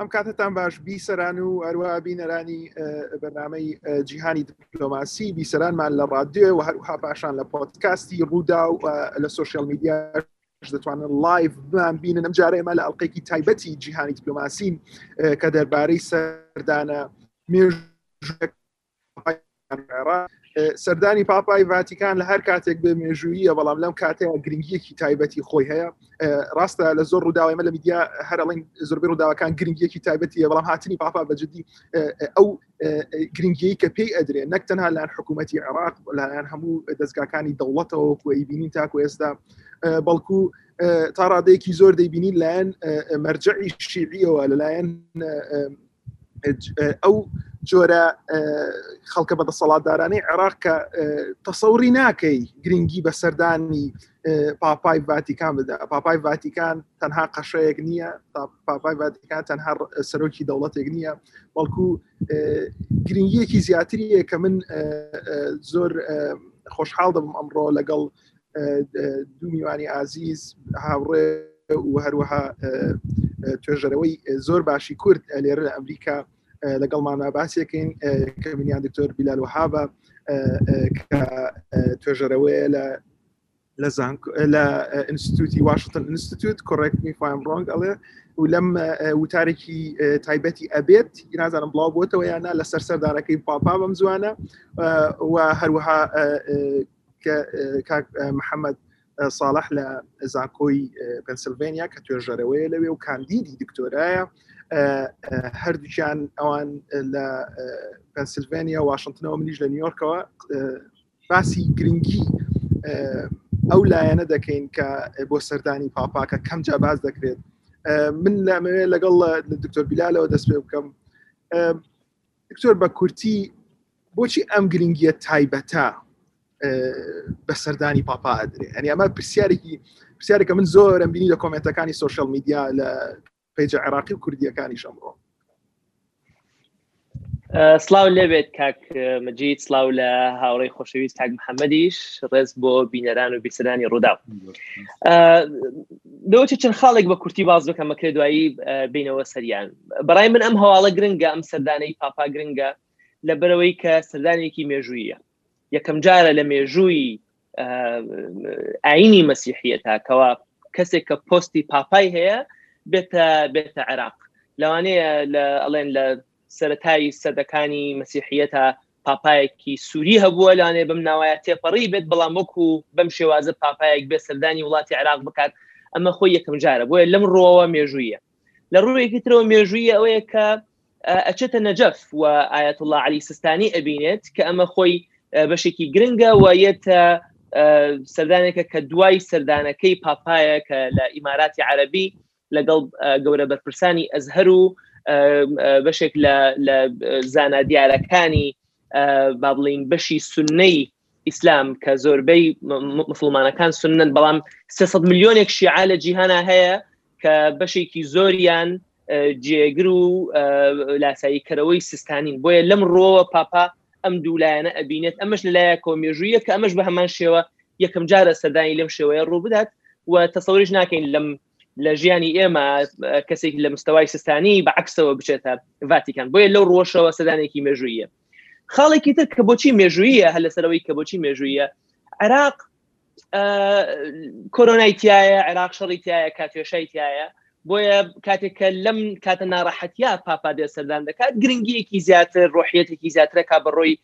ئەم کاتتان باش بیسەران و ئەروە بینەرانی بەنامەی جیهانی دیپلۆماسی بیسەرانمان لە ڕادێ و هەروها پاشان لە پۆتکاستی ڕوودا و لە سوسیال میدیا دەتوانن لایڤ بان بینن ئەم جارە ئێمە لە ئەڵلقێکی تایبەتی جیهانی دیپلۆماسین کە دەربارەی سەردانە مێژ سەردانی پاپای ڤاتیکان لە هەر کاتێک بێ مێژوویە بەڵام لەم کاتەیە گرنگیەکی تایبەتی خۆی هەیە ڕاستە لە زۆر ڕووداوەمە لە میدیا هەرڵین زۆربەی ڕووداوەکان گرنگیەکی تایبەتیە بەڵام هاتنی پاپا بەجددی ئەو گرنگی کە پێی ئەدرێن نەک تەنها لەان حکوومەتتی عێراق لایەن هەموو دەستگاکانی دەوڵەتەوە کوی بینین تاکو ئێستا بەڵکو تا ڕادەیەکی زۆر دەیبینین لایەن مەرجعی شیعیەوە لەلایەن ئەو جۆرە خەڵکە بە دەسەڵاتدارانەی عێراق کە تەسەوری ناکەی گرنگی بە سەردانی پاپای ڤاتیکان بدا پاپای ڤاتیکان تەنها قەشەیەک نییە پاپای ڤاتیکان تەنها سەرۆکی دەوڵەتێک نییە بەڵکو گرنگیەکی زیاتریە کە من زۆر خۆشحاڵ دەبم ئەمڕۆ لەگەڵ دوو میوانی ئازیز هاوڕێ و هەروەها توێژەرەوەی زۆر باشی کورد لێرە لە ئەمریکا لەگەڵمان باسیەکەین کە منیان دکتۆر بیلال وهابە توێژەرەوەیە لە لە زانکۆ لە ئینستیتوتی واشنگتن ئینستیتوت کۆڕێک میفایم ڕۆنگ ئەڵێ و لەم وتارێکی تایبەتی ئەبێت نازانم بڵاو بۆتەوە یانە لە سەر سەردارەکەی پاپا بەم زوانە و هەروەها کاک محەممەد ساڵح لە زانکۆی پنسلڤێنیا کە توێژەرەوەی لەوێ و کاندیدی دکتۆرایە هەردووچیان ئەوان لە پنسلڤێنیا واشنگتنەوە منیش لە نیویۆرکەوە باسی گرنگی ئەو لایەنە دەکەین کە بۆ سەردانی پاپاکە کەم جاباز دەکرێت من لەمەوێت لەگەڵ دکتۆر بیلالەوە دەست پێ بکەم دکتۆر بە کورتی بۆچی ئەم گرنگیە تایبەتە بە سەردانی پاپا ئەدرێ ئەنی ئەمە پرسیارێکی پرسیارێکە من زۆرم بینی لە کۆمنتەکانی سوۆشل میدیا لە پەیجە عێراقی و کوردیەکانیش ئەمڕۆ سلااو لێبێت کاک مجید سلااو لە هاوڕی خۆشەویست کاک محەممەدیش ڕێز بۆ بینەران و بیسرانی ڕوودا لەوچە چەند خاڵێک بە کورتی باز بکەم مەکرێ دوایی بینەوە سەریان بەڕای من ئەم هەواڵە گرنگە ئەم سەردانەی پاپا گرنگە لە بەرەوەی کە سەردانێکی مێژوویە یەکەم جارە لە مێژووی ئاینی مەسیحە تاکەوە کەسێک کە پۆستی پاپای هەیە بێتە بێتە عێراق لەوانەیە لە ئەڵێن لە سەتایی سەدەکانی مەسیحیەتە پاپایەکی سووری هەبووە لەوانێ بم ناوایە تێپەڕی بێت بەڵام وەکو بەم شێوازە پاپایەک بێ سەردانی وڵاتی عراق بکات ئەمە خۆی یەکەم جارە بۆیە لەم ڕۆەوە مێژوویە لە ڕوویەکی ترەوە مێژووی ئەوەیە کە ئەچێتە نەجەف و ئاەتوڵا علی سستانی ئەبینێت کە ئەمە خۆی بەشێکی گرنگە و یەتە سەردانێکە کە دوای سەردانەکەی پاپایە کە لە ئیماراتی عەربی لەگەڵ گەورە بەرپرسانی ئەزهر و بەشێک لە زانا دیارەکانی با بڵین بەشی سنەی ئیسلام کە زۆربەی مسلمانەکان سنن بەڵام 300 میلیۆنێک شیعە لە جیهانا هەیە کە بەشێکی زۆریان جێگر و لاسایی کەرەوەی سستانین بۆیە لەم ڕۆوە پاپا ئەم دوولایەنە ئەبینێت ئەمەش لەلایە کۆمێژویە کە ئەمەش بە هەمان شێوە یەکەم جارە سەردانی لەم شێوەیە ڕوو بدات و تەسەوریش ناکەین لەم لە ژیانی ئێمە کەسێک لە مستەوای سستانی بە عکسەوە بچێتە ڤاتیکان بۆیە لەو ڕۆشەوە سەدانێکی مێژوویە خاڵێکی تر کە بۆچی مێژوویە هە لەسەرەوەی کە بۆچی مێژوویە عراق کۆرۆنای تایە عێراق شەڕی تایە کاتێشای تایە بۆیە کاتێککە لەم کاتە ناڕەحەتیا پاپا دێ سەردان دەکات گرنگیەکی زیاتر ڕۆحیەتێکی زیاترەکە بە ڕۆی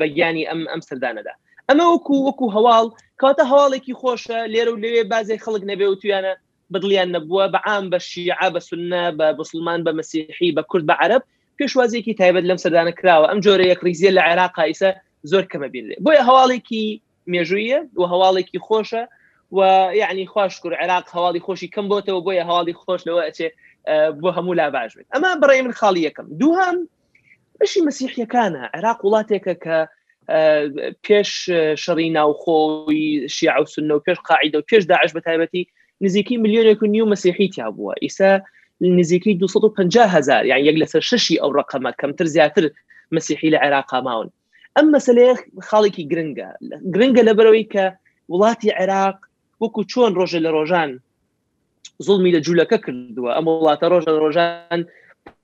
بە گیانی ئەم ئەم سەردانەدا ئەمە وەکو وەکو هەواڵ کاتە هەواڵێکی خۆشە لێرە و لەوێ بازێک خەڵک نەبێ و تویانە بدڵیان نەبووە بە عام بە شیعە بە سنە بە بسلمان بە مسیحی بە کورد بە عرب پێشوازێکی تایبەت لەم سەردانە کراوە ئەم جۆرە یەک ریزیە لە عێراق قایسە زۆر کەمە بینێ بۆیە هەواڵێکی مێژوویە و هەواڵێکی خۆشە و یعنی خوشکر عێراق هەواڵی خۆشی کەم بۆتەوە بۆیە هەواڵی خۆش لەوە ئەچێ بۆ هەموو لا باش بێت ئەمە بڕێ من خاڵی یەکەم دووهم بەشی مەسیحیەکانە عێراق وڵاتێکە کە پێش شەڕی ناوخۆی شیع و سنە و پێش قاعدە و پێش داعش بە تایبەتی نزیکی میلیۆنێک و نیو مەسیحی تیا بووە ئیسا نزیکی 250 هزار یان یەک لەسەر شەشی ئەو ڕقەمە کەمتر زیاتر مەسیحی لە عێراقا ماون ئەم مەسلەیە خاڵێکی گرنگە گرنگە لە بەرەوەی کە وڵاتی عێراق وەکو چۆن ڕۆژە لە ڕۆژان زڵمی لە جوولەکە کردووە ئەم وڵاتە ڕۆژە ڕۆژان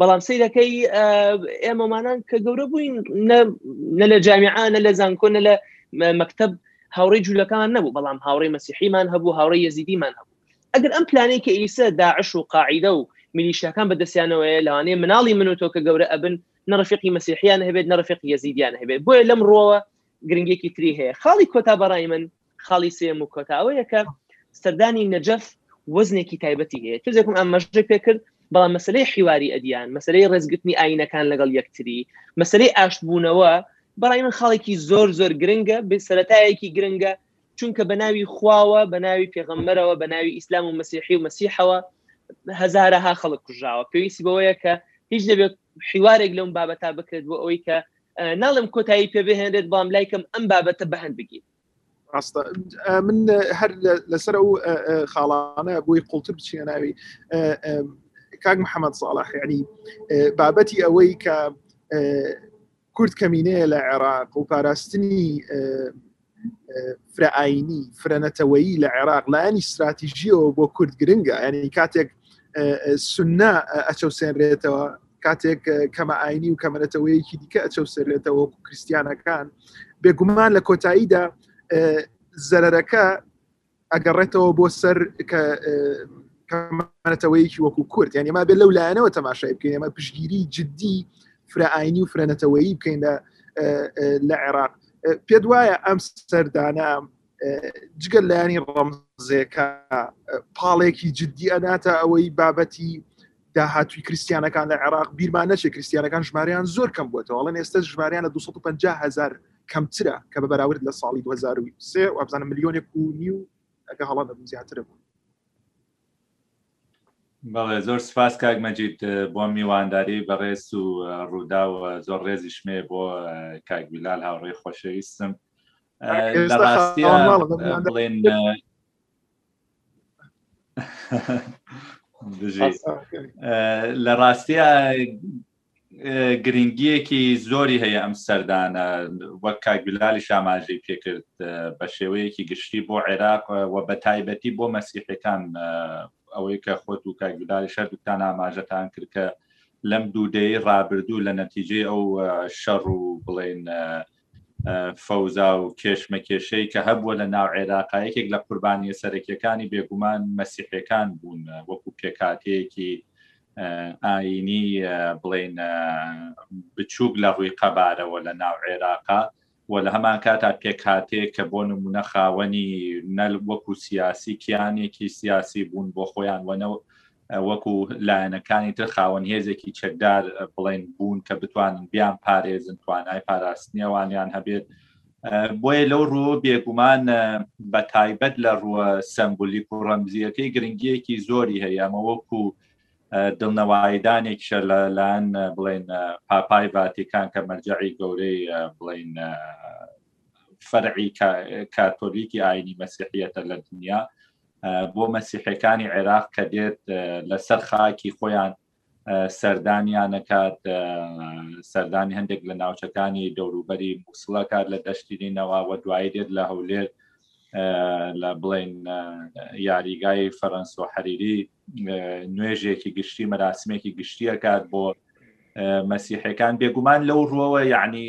بەڵام سیرەکەی ئێمەمانان کە گەورە بووین نە لە جامیعانە لە زانکۆ نە لە مەکتب هاوڕێی جوولەکان نەبوو بەڵام هاوڕێی مەسیحیمان هەبوو هاوڕێی یزیدیمان هەبوو ئەگەر ئەم پلانەی کە ئیسە داعش و قاعدە و میلیشەکان بەدەستیانەوەی لەوانەیە مناڵی من و تۆ کە گەورە ئەبن نەڕفقی مەسیحیان هەبێت نەڕفق یزیدیان هەبێت بۆیە لەم ڕۆوە گرنگێکی تری هەیە خاڵی کۆتا بەڕای من خاڵی سێم و کۆتاوەیە کە سەردانی نەجەف وەزنێکی تایبەتی هەیە تزێکم ئەم مەژێک پێکرد بەڵام مەسلەی حیواری ئەدیان مەسلەی ڕێزگرتنی ئاینەکان لەگەڵ یەکتری مەسلەی ئاشتبوونەوە بەڕای من خاڵێکی زۆر زۆر گرنگە بێ سەتایەکی گرنگە چونکە بە ناوی خواوە بە ناوی پێغەمبەرەوە بە ناوی ئیسلام و مەسیحی و مەسیحەوە هەزارەها خەڵک کوژاوە پێویستی بەوەیە کە هیچ دەبێت حیوارێک لەم بابەتا بکرێت بۆ ئەوەی کە ناڵم کۆتایی پێ بهێنێت بەڵام لایکەم ئەم بابەتە بەهند بگیت ڕاستە من هەر لەسەر ئەو خاڵانە بۆی قوڵتر بچینە ناوی کاک محەممەد ساڵح ینی بابەتی ئەوەی کە کورد کەمینەیە لە عێراق و پاراستنی فرەئینی فرەنەتەوەیی لە عێراق لایەنی استراتیژیەوە بۆ کورد گرنگە ینی کاتێک سنە ئەچەوسێنرێتەوە کاتێک کەمە ئاینی و کەمەرەتەوەیەکی دیکە ئەچەوسێرێتەوە و کریسیانەکان بێگومان لە کۆتاییدا زەرەرەکە ئەگەڕێتەوە بۆ سەر کە کەمانەتەوەیەکی وەکو کورد یان ئێمە بێ لەو لایەنەوە تەماشای بکەین ئێمە پشگیری جددی فرائینی و فرەنەتەوەیی بکەین لە لە عێراق پێت وایە ئەم سەردانە جگە لایانی ڕەمزێکە پاڵێکی جددی ئەداتە ئەوەی بابەتی داهاتوی کریسیانەکان لە عێراق بیرمان نەچێت کریسیانەکان ژماریان زۆر کەم بووەوەڵێن ئێستا ژماریان لە 250 هزار کەمترە کە بە بەراورد لە ساڵی 2023 وابزانە میلیۆنێک و نیو ئەگە هەڵە نەبوو زیاترە بوو بەڵێ زۆر سپاس کاک مەجید بۆ میوانداری بەڕێز و ڕوودا و زۆر ڕێزیشمێ بۆ کاکبیلال هاوڕێ خۆشەویستم لە ڕاستی بڵێن لە ڕاستە گرنگیەکی زۆری هەیە ئەم سەردانە وەک کاگولالی شاماژەی پێکرد بە شێوەیەکی گشتی بۆ عێراق و بە تایبەتی بۆ مەسیحەکان ئەوەی کە خۆت و کاگولالی شەردوکتان ئاماژەتان کرد کە لەم دوودەی ڕابردوو لە نەتیجەی ئەو شەڕ و بڵێن فەوزا و کێشمەکێشەی کە هەبووە لە ناو عێراقا یەکێک لە قوربانیە سەرەکیەکانی بێگومان مەسیحەکان بوون وەکو پێکاتەیەکی ئاینی بڵێن بچووک لە ڕووی قەبارەوە لە ناو عێراقا و لە هەمان کاتا پێکاتەیە کە بۆ نمونە خاوەنی نەل وەکو سیاسی کیانێکی سیاسی بوون بۆ خۆیان وەنەوە وەکو لایەنەکانی تر خاوەن هێزێکی چەکدار بڵێن بوون کە بتوانن بیان پارێزن توانای پاراستنیەوانیان هەبێت بۆیە لەو ڕووە بێگومان بە تایبەت لە ڕووە سمبولی و ڕەمزیەکەی گرنگیەکی زۆری هەیە ئەمە وەکو دڵنەوایدانێکشە لەلایەن بڵێن پاپای ڤاتیکان کە مەرجعی گەورەی بڵین فەرعی کاتۆلیکی ئاینی مەسیحیەتە لە دنیا بۆ مەسیحەکانی عێراق کە دێت لەسەر خاکی خۆیان سەردانیانەکات سەردانی هەندێک لە ناوچەکانی دەوروبەری مووسڵەکات لە دەشتینەوە و دوایی دێت لە هەولێر لە بڵین یاریگای فەرەنس و حەریری نوێژێکی گشتی مەراسمێکی گشتیەکات بۆ مەسیحەکان بێگومان لەو ڕوەوە یعنی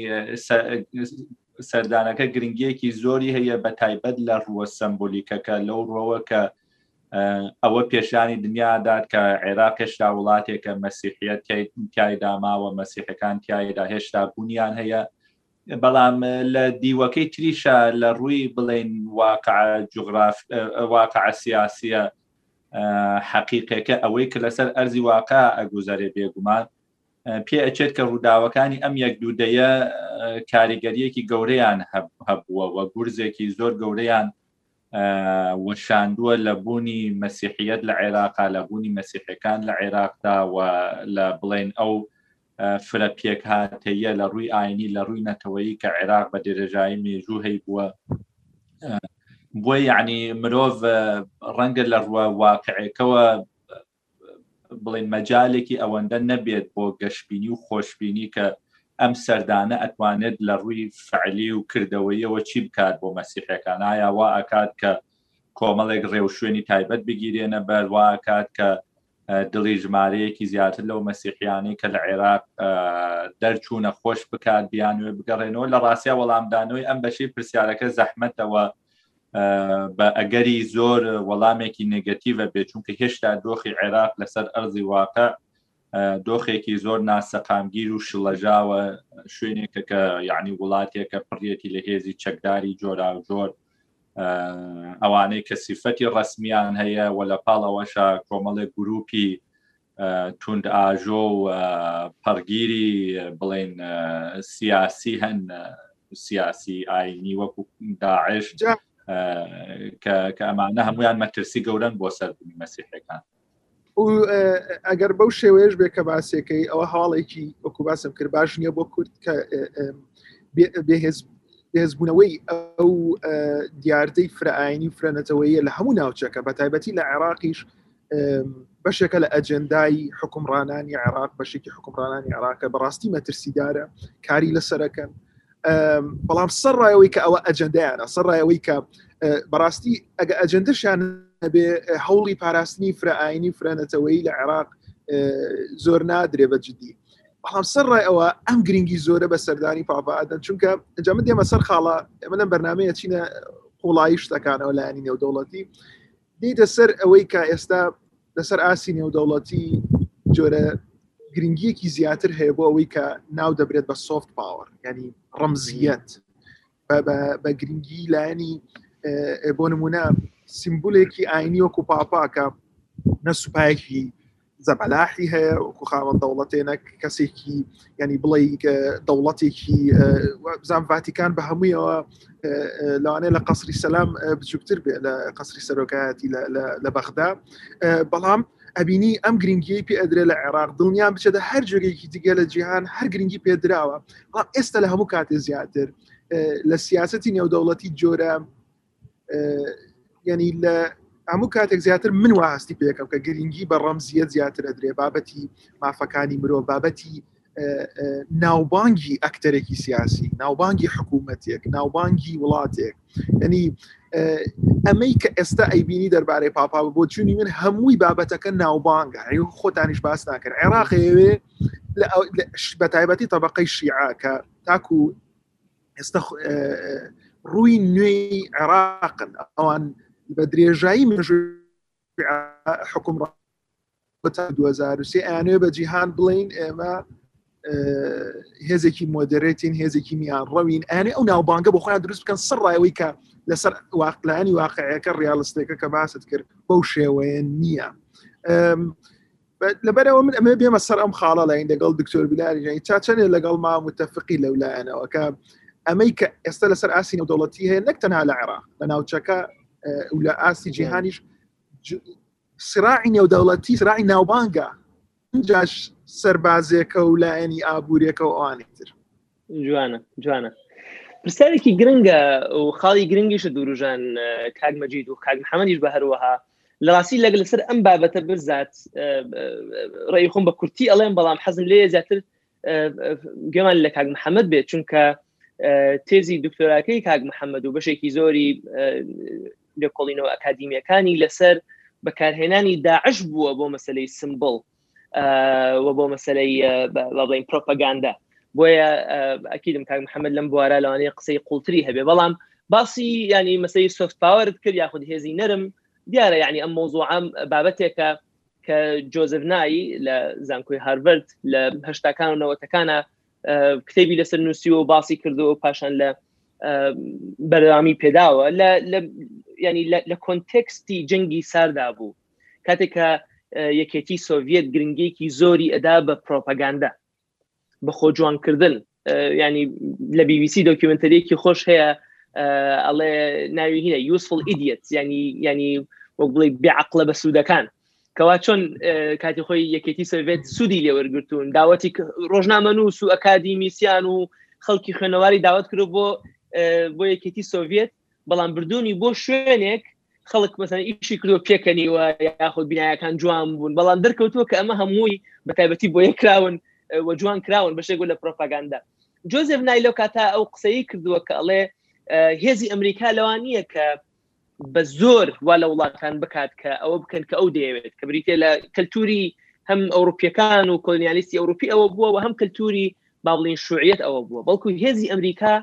سەردانەکە گرنگیەکی زۆری هەیە بە تایبەت لە ڕووە سمبولیکەکە لەو ڕۆوە کە ئەوە پێشانی دنیادات کە عێراق هێشتا وڵاتێکە مەسیحیت تایدا ماوە مەسیحەکان تایدا هێشتا بوونیان هەیە بەڵام لە دیوەکەی تریشە لە ڕووی بڵێن واقع جوغراف واقع سیاسیە حەقیقەکە ئەوەی کە لەسەر ئەرزی واقع ئەگوزارێ بێگومان پێ ئەچێت کە ڕووداوەکانی ئەم یەک دوو دەیە کاریگەریەکی گەورەیان هەبووە و گورزێکی زۆر گەورەیان وەشاندووە لە بوونی مەسیحیت لە عێراقا لە بوونی مەسیحەکان لە عێراقدا و لە بڵێن ئەو فرە پێک هاتەیە لە ڕووی ئاینی لە ڕووی نەتەوەیی کە عێراق بە درێژایی مێژوو هەی بووە بۆی یعنی مرۆڤ ڕەنگە لە ڕوە واقعەکەەوە بڵێن مەجالێکی ئەوەندە نەبێت بۆ گەشببینی و خۆشببینی کە ئەم سەردانە ئەتوانێت لە ڕووی فعلی و کردەوەیەوە چی بکات بۆ مەسیحەکان ئایا وا ئەکات کە کۆمەڵێک ڕێوشوێنی تایبەت بگیرێنە بەر واکات کە دڵی ژمارەیەکی زیاتر لەو مەسیحیانەی کە لە عێراق دەرچوونە خۆش بکات بیانوێ بگەڕێنەوە لە ڕاستیا وەڵامدانەوەی ئەم بەشی پرسیارەکە زەحمەتەوە بە ئەگەری زۆر وەڵامێکی نگەتیڤە بێ چونکە هێشتا دۆخی عێراق لەسەر ئەرزی واقع دۆخێکی زۆر ناسەقامگیر و شڵەژاوە شوێنێکە کە یعنی وڵاتێکە پڕیەتی لە هێزی چەکداری جۆرا و جۆر ئەوانەی کە سیفەتی ڕسمیان هەیە و لە پاڵەوەشە کۆمەڵێک گروپی توند ئاژۆ و پەڕگیری بڵێن سیاسی هەن سیاسی ئاینی وەکو داعش کە ئەمانە هەمویان مەترسی گەورن بۆ سەر بنی مەسیحەکان ئەگەر بەو شێوەیەش بێ کە باسێکەکەی ئەوە هەواڵێکی وەکو باسم کرد باش نییە بۆ کورد کە بێهێز بێزبوونەوەی ئەو دیاردەی فرائینی فرەنەتەوەیە لە هەموو ناوچەکە بە تایبەتی لە عێراقیش بەشێکە لە ئەجندای حکومڕانانی عێراق بەشێکی حکومڕانانی عراقە بەڕاستی مەترسیدارە کاری لەسەرەکەن بەڵام سەر ڕایەوەی کە ئەوە ئەجندیانە سەر ڕایەوەی کە بەڕاستی ئەگە ئەجندشیان بێ هەوڵی پاراستنی فرەئاینی فرەنەتەوەی لە عێراق زۆر نادرێ بە جدی بەڵام سەر ڕای ئەوە ئەم گرنگی زۆرە بە سەردانی پاڤدەن چونکە ئەنجام دێمە سەر خاڵە ئەمە لەم بەرنمەیە چینە قوڵایی شتەکانەوە لایانی نێودەوڵەتی دێیتە سەر ئەوەی کە ئێستا لەسەر ئاستی نێودەوڵەتی جۆرە گرنگیەکی زیاتر هەیە بۆ ئەوەی کە ناو دەبرێت بە سوفت پاوەڕ ینی ڕەمزیەت بە گرنگی لایەنی بۆ نمونە سیمبولێکی ئاینی وەکو پاپاکە نە سوپایەکی زەبەلاحی هەیە وەکو خاوەن دەوڵەتێ نەک کەسێکی ینی بڵێ دەوڵەتێکی بزان ڤاتیکان بە هەموویەوە لەوانەیە لە قەسری سەسلام بچووکتر بێ لە قەسری سەرۆکایەتی لە بەغدا بەڵام ئەبینی ئەم گرنگی پێ ئەدرێ لە عێراق دڵنیان بچێتە هەر جۆرێکی دیگە لە جیهان هەر گرنگی پێدراوە ئێستا لە هەموو کاتێ زیاتر لە سیاستی نێودەوڵەتی جۆرە یعنی لە هەموو کاتێک زیاتر من وا هەستی پێکەم کە گرنگی بە ڕەمزیەت زیاتر ئەدرێ بابەتی مافەکانی مرۆ بابەتی ناوبانگی ئەکتەرێکی سیاسی ناوبانگی حکوومەتێک ناوبانگی وڵاتێک ینی ئەمەی کە ئێستا ئەیبینی دەربارەی پاپا بۆ چونی من هەمووی بابەتەکە ناوبانگە خۆتانیش باس ناکرد عێراقەوێ بە تایبەتی طبقەی شیعە کە تاکو ئێستا ڕووی نوێی عێراقن ئەوان بە درێژایی مێژوو حکوم تا 2023 ئەیانەوە بە جیهان بڵین ئێمە هێزێکی مۆدرێتین هێزێکی میان ڕەوین ئەنێ ئەو ناوبانگە بۆ خۆیان دروست بکەن سەر ڕایەوەی کە لەسەر واقلانی واقعەکە ڕالیستێکە کە باست کرد بەو شێوەیە نییە لەبەرەوە من ئەمێ بێمە سەر ئەم خاڵە لەین دەگەڵ دکتۆر بلاری ژین چا چەندێ لەگەڵ ما متتەفقی لەو لایەنەوەکە ئەمەی کە ئێستا لەسەر ئاسی نەودەوڵەتی هەیە نەک تەنها لە عێراق لە ناوچەکە لە ئاسی جیهانیش سراعی نێودەوڵەتی سراعی ناوبانگە جاش سربازێکە و لایەنی ئابوورێکە و ئەوانیتر جوانە جوانە پرسیارێکی گرنگە و خاڵی گرنگیشە دووروژان کاک مەجید و کاک محەممەدیش بە هەروەها لە ڕاستی لەگە لەسەر ئەم بابەتە بزات ڕێ خۆم بە کورتی ئەڵێم بەڵام حەزم لێ زیاتر گوێمان لە کاک محەممەد بێت چونکە تێزی دکتۆراکەی کاک محەممەد و بەشێکی زۆری لێکۆڵینەوە ئەکادیمیەکانی لەسەر بەکارهێنانی داعش بووە بۆ مەسلەی سمبڵ و بۆ مەسلەی بڵین پرۆپەگاندە بۆیە ئەکیدم کاک محەممەد لەم بوارە لەوانەیە قسەی قوڵتری هەبێ بەڵام باسی ینی مەسەی سوفت پاوەرت کرد یاخود هێزی نەرم دیارە ینی ئەم مۆزوعام بابەتێکە کە جۆزف نایی لە زانکۆی هارڤرد لە هەشتاکان و نەوەتەکانە کتێبی لەسەر نووسی و باسی کردو و پاشان لە بەردەوامی پێداوە لە ینی لە کۆنتێکستی جەنگی ساردا بوو کاتێک کە یەکێتی سۆڤەت گرنگێکی زۆری ئەدا بە پرۆپەگاندە بە خۆجوانکردن ینی لە بیویسی دۆکیومنتەرێکی خۆش هەیە ئەڵێ ناوی هینە یوسفل ئیدیت ینی ینی وەک بڵی بێعقلە بە سوودەکان کەوا چۆن کاتی خۆی یەکێتی سەوێت سوودی لێوەرگتون داوەتی ڕۆژنامە نووس و ئەکادیمیسیان و خەڵکی خوێنەواری داوت کرد بۆ بۆ یەکێتی سۆڤێت بەڵام بردوونی بۆ شوێنێک خەڵک مەسەن ئیشی کردو پێکەنیوە یاخود بینایەکان جوان بوون بەڵام دەرکەوتووە کە ئەمە هەمووی بە تایبەتی بۆ یەکراون وە جوان کراون بەشێک لە پرۆپاگاندا جۆزف نایلۆ کاتا ئەو قسەی کردووە کە ئەڵێ هێزی ئەمریکا لەوان نییە کە بە زۆر وا لە وڵاتان بکات کە ئەوە بکەن کە ئەو دەیەوێت کە بریتێ لە کەلتوری هەم ئەوروپیەکان و کۆنیالیستی ئەوروپی ئەوە بووە و هەم کەلتوری بابلین شوعیت ئەوە بووە بەڵکو هێزی ئەمریکا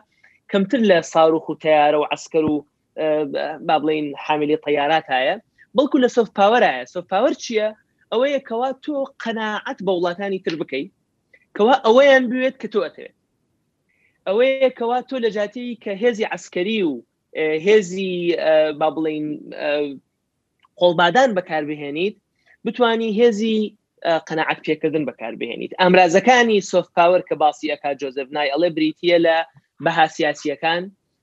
کەمتر لە ساروخ و تیارە و عسکەر و با بڵین حاملی تەیارات هاە بەڵکو لە سۆفت پاوەرایە سۆفت پاوەەر چییە ئەوەیە کەوا تۆ قەنەعەت بە وڵاتانی تر بکەیت کەوا ئەوەیان بوێت کە تۆ ئەتەوێت ئەوەیە کەوا تۆ لە جاتی کە هێزی عسکەری و هێزی با بڵین قۆڵبادان بەکاربهێنیت بتانی هێزی قەنەعات پێکردن بەکاربهێنیت ئامرازەکانی سۆفت پاوەر کە باسی ئەکات جۆزف نای ئەڵێ بریتە لە بەها سیاسیەکان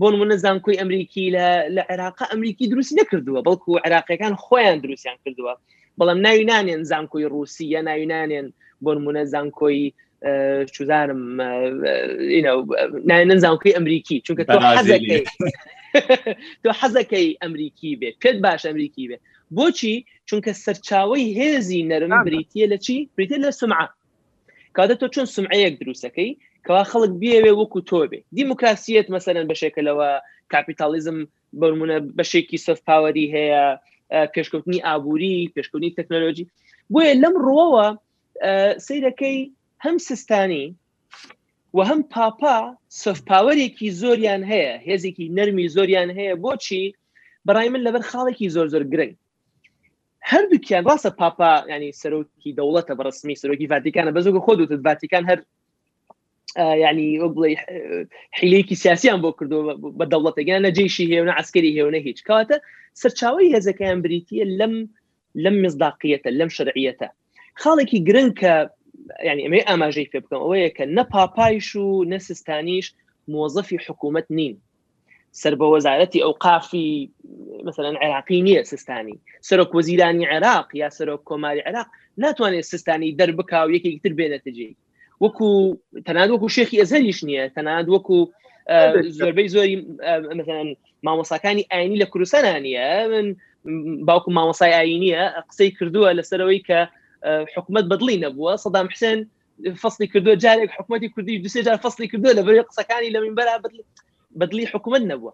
بۆ نمونە زانکۆی ئەمریکی لە لە عێراق ئەمریکی دروستی نەکردووە بەڵکو عێراقیەکان خۆیان دروستیان کردووە بەڵام ناوی نانێن زانکۆی رووسی یا ناوی نانێن بۆ نمونە زانکۆی چزانم نایەن زانکۆی ئەمریکی چونکە تۆ حەزەکەی تۆ حەزەکەی ئەمریکی بێت پێت باش ئەمریکی بێت بۆچی چونکە سەرچاوی هێزی نەرم بریتە لە چی بریتە لە سمعە کاتە تۆ چۆن سمعەیەک دروستەکەی کەوا خەڵک بێوێ وەکو تۆ بێ دیموکراسیت مەسەرەن بەشێکە لەوە کاپیتالیزم بەمونە بەشێکی سەف پاوەری هەیە پێشکەوتنی ئابووری پێشکەوتنی تەکنۆلۆژی بۆیە لەم ڕوەوە سیرەکەی هەم سستانی و هەم پاپا سەف پاوەرێکی زۆریان هەیە هێزێکی نەرمی زۆریان هەیە بۆچی بەڕای من لەبەر خاڵێکی زۆر زۆر گرنگ هەردوکیان ڕاستە پاپا ینی سەرۆکی دەوڵەتە بە ڕسمی سەرۆکی ڤاتیکانە بەزۆگە خۆ دوتت ڤاتیکان هەر ینی وەک بڵێ حیلەیەکی سیاسیان بۆ کردو بە دەوڵەتەگەیان نە جێشی هێونە ئەسکەری هێونە هیچ کاتە سەرچاوی هێزەکەیان بریتە لەم لەم مزداقیەتە لەم شەرعیەتە خاڵێکی گرنگ کە ینی ئەمێ ئاماژەی پێ بکەم ئەوەیە کە نە پاپایش و نە سستانیش مۆزەفی حکوومەت نین سەر بە وەزارەتی ئەو قافی مثلەن عێراقی نییە سستانی سەرۆک وەزیرانی عێراق یا سەرۆک کۆماری عێراق ناتوانێت سستانی دەربکا و یەکێکی تر بێنێتەجێ وەکو تەنان وەکو شێخی ئەزەریش نییە تەنان وەکو زۆربەی زۆری مامۆساکانی ئاینی لە کوردستانانە من باوکو مامۆسای ئاینیە قسەی کردووە لەسەرەوەی کە حکومت بەدڵی نەبووە سەدام حسێن فصلی کردو جارێک حکوومەتتی کوردی دوسێ جار فصلی کردو لە بەرێ قسەکانی لە من بەرا بەدلی حکوومەت نەبووە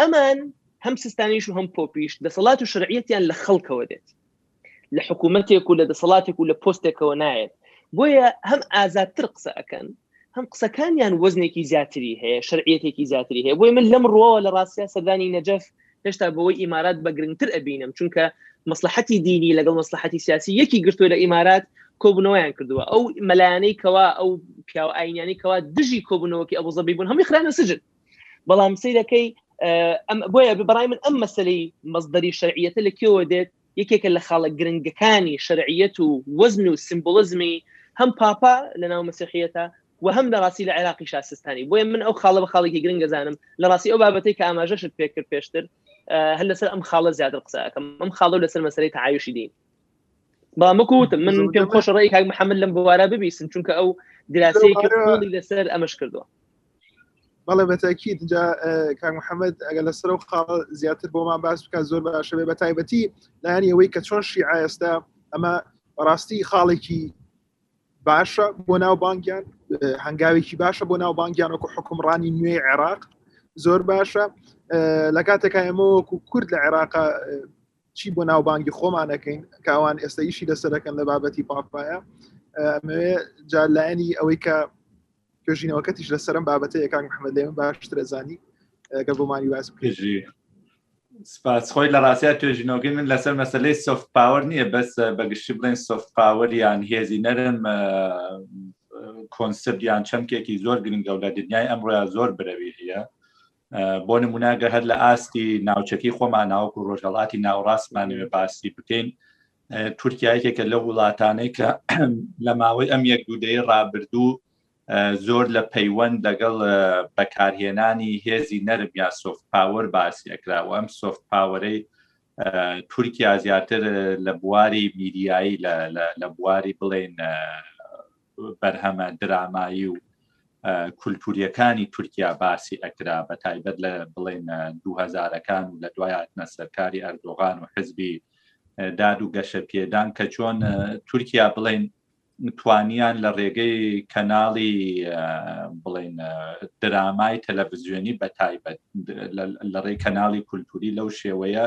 ئەمان هەم سستانیش و هەم پۆپیش دەسەڵات و شرعەتیان لە خەڵکەوە دێت لە حکوومەتێک و لە دەسەڵاتێک و لە پۆستێکەوە نایەت بۆیە هەم ئازادتر قسە ئەەکەن هەم قسەکانیان وەزنێکی زیاتری هەیە شرعەتێکی زیاتری هەیە بۆی من لەم ڕۆوە لە ڕاستە سەدانی نەجەف هێشتا بەوەی ئیمارات بە گرنگتر ئەبینم چونکە مەسلحەتی دینی لەگەڵ مەسلحەتی سیاسی یەکی گرتووە لە ئیمارات کۆبنەوەیان کردووە ئەو مەلایانەی کەوا ئەو پیاو ئاینیانی کەوا دژی کۆبنەوەکی ئەو زەبی بوون هەمی خرانە سجن بەڵام سیرەکەی ئەم بۆیە بەڕای من ئەم مەسلەی مەزدەری شەرعیەتە لە کێوە دێت یەکێکە لە خاڵە گرنگەکانی شەرعییەت و وەزن و سیمبوڵیزمی هەم پاپا لە ناو مەسیحییەتا و هەم لە ڕاستی لە عێراقیشا سیستانی. بۆیە من ئەو خاڵە بە خاڵێکی گرنگ ئەزانم. لە ڕاستی ئەو بابەتەی کە ئاماژەشت پێ کرد پێشتر، هەر لەسەر ئەم خاڵە زیاتر قسە ئەکەم. ئەم خاڵە و لەسەر مەسەلەی تەعایوشی دین. بەڵام وەکو وتم من پێم خۆشە ڕێی کاک محەممەد لەم بوارە ببیسم، چونکە ئەو دراسەیەکی قووڵی لەسەر ئەمەش کردووە. بەڵێ بەتەکیید جا کاک محەممەد ئەگە لەسەر و خاڵ زیاتر بۆمان باس بکات زۆر باشەوێ بە تایبەتی لایانی ئەوەی کە چۆن شیعە ئێستا ئەمە ڕاستی خاڵێکی باشە بۆ ناو بانگیان هەنگاوێکی باشە بۆ ناو بانگیان وەکو حکومڕانی نوێی عێراق زۆر باشە لە کاتێکا ئێمە وەکو کورد لە عێراق چی بۆ ناو بانگی خۆمانەکەین کاوان ئێستا ئیشی لەسەرەکەن لە بابەتی پاپایە جا لایەنی ئەوەی کە توێژینەوەکە تیش لەسەرم بابەتە یەکان محمد لێمە باشترە زانی گەر بۆمانی باز بکێژی سپاس خۆی لە ڕاستیا توێژینەوەگەی من لەسەر مەسلەی سفت پاوەەر نییە بەس بەگشتی بڵێن سفت پاوەەر یان هێزی نەرم کۆنسپت یان چەمکێکی زۆر گرنگە و لە دنیای ئەمڕۆیا زۆر برەوی هەیە بۆ نموناگە هەر لە ئاستی ناوچەکی خۆمان ناوکو و ڕۆژهڵاتی ناوڕاستمانەوێ باسی بکەین تورکایەکێکە لە وڵاتانەی کە لە ماوەی ئەم یەک دوودەی ڕابردوو زۆر لە پەیوەند لەگەڵ بەکارهێنانی هێزی نەرم یا سۆفت پاوەر باسی ئەکرا و ئەم سۆفت پاوەرەی تورکیا زیاتر لە بواری میریایی لە بواری بڵێن بەرهەمە درامایی و کولتوریەکانی تورکیا باسی ئەکرا بە تایبەت لە بڵێن دوهزارەکان و لە دوای هاتنە سەرکاری ئەردۆغان و حزبی داد و گەشە پێدان کە چۆن تورکیا بڵێن توانیان لە ڕێگەی کەناڵی بڵێن درامای تەلەڤزیۆنی بە تایبەت لە ڕێی کەناڵی کولتوری لەو شێوەیە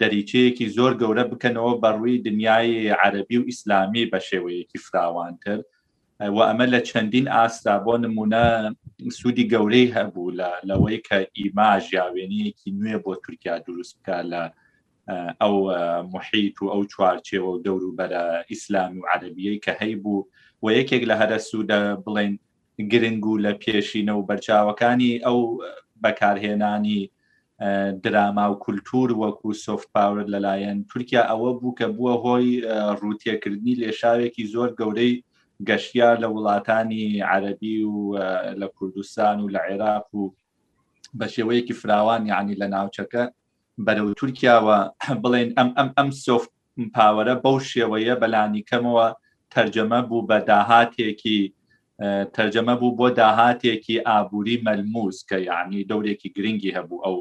دەریچەیەکی زۆر گەورە بکەنەوە بە ڕووی دنیای عەربی و ئیسلامی بە شێوەیەکی فراوانتر و ئەمە لە چەندین ئاستا بۆ نمونە سوودی گەورەی هەبوو لە لەوەی کە ئیماژ یاوێنەیەکی نوێ بۆ تورکیا دروست بکە لە ئەو محیت و ئەو چوارچێەوە دەوروبەرە ئیسلام و عەربیەی کە هەیبوو و یەکێک لە هەرە سوودە بڵێن گرنگ و لە پێشینە و بەرچاوەکانی ئەو بەکارهێنانی دراما و کولتور وەکو سۆفت پاور لەلایەن تورکیا ئەوە بوو کە بووە هۆی ڕووتێکردنی لێشاوێکی زۆر گەورەی گەشتیار لە وڵاتانی عەربی و لە کوردستان و لە عێراق و بە شێوەیەکی فراوان یعنی لە ناوچەکە بەرەو تورکیاوە بڵێن ئەم ئەم ئەم سۆفت پاوەرە بەو شێوەیە بە لانیکەمەوە تەرجەمە بوو بە داهاتێکی تەرجەمە بوو بۆ داهاتێکی ئابووری مەلموس کە یعنی دەورێکی گرنگی هەبوو ئەو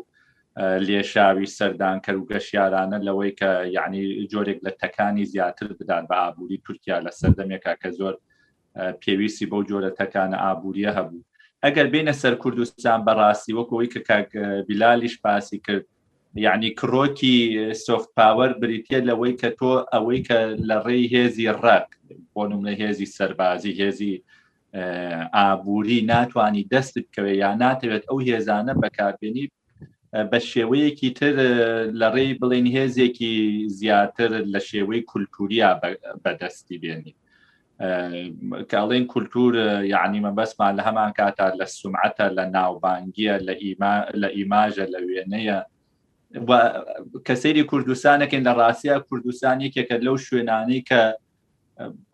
لێشاوی سەردانکەر و گەشیارانە لەوەی کە یعنی جۆرێک لە تەکانی زیاتر بدات بە ئابووری تورکیا لە سەردەمێکا کە زۆر پێویستی بەو جۆرە تەکانە ئابووریە هەبوو ئەگەر بینە سەر کوردستان بەڕاستی وەکەوەی کە کاک بیلالیش باسی کرد یعنی کڕۆکی سۆفت پاوەر بریتە لەوەی کە تۆ ئەوەی کە لە ڕێی هێزی ڕەق بۆ نمونە هێزی سەربازی هێزی ئابووری ناتانی دەست بکەوێ یا ناتەوێت ئەو هێزانە بەکاربێنی بە شێوەیەکی تر لە ڕێی بڵێن هێزێکی زیاتر لە شێوەی کولتوریا بەدەستی بێنی کاڵێن کولتور یعنی مەبەستمان لە هەمان کاتا لە سومعەتە لە ناوبانگیە لە لە ئیماژە لە وێنەیە کە سەیری کوردستانەکەین لە ڕاستە کوردستان یەکێکە لەو شوێنانەی کە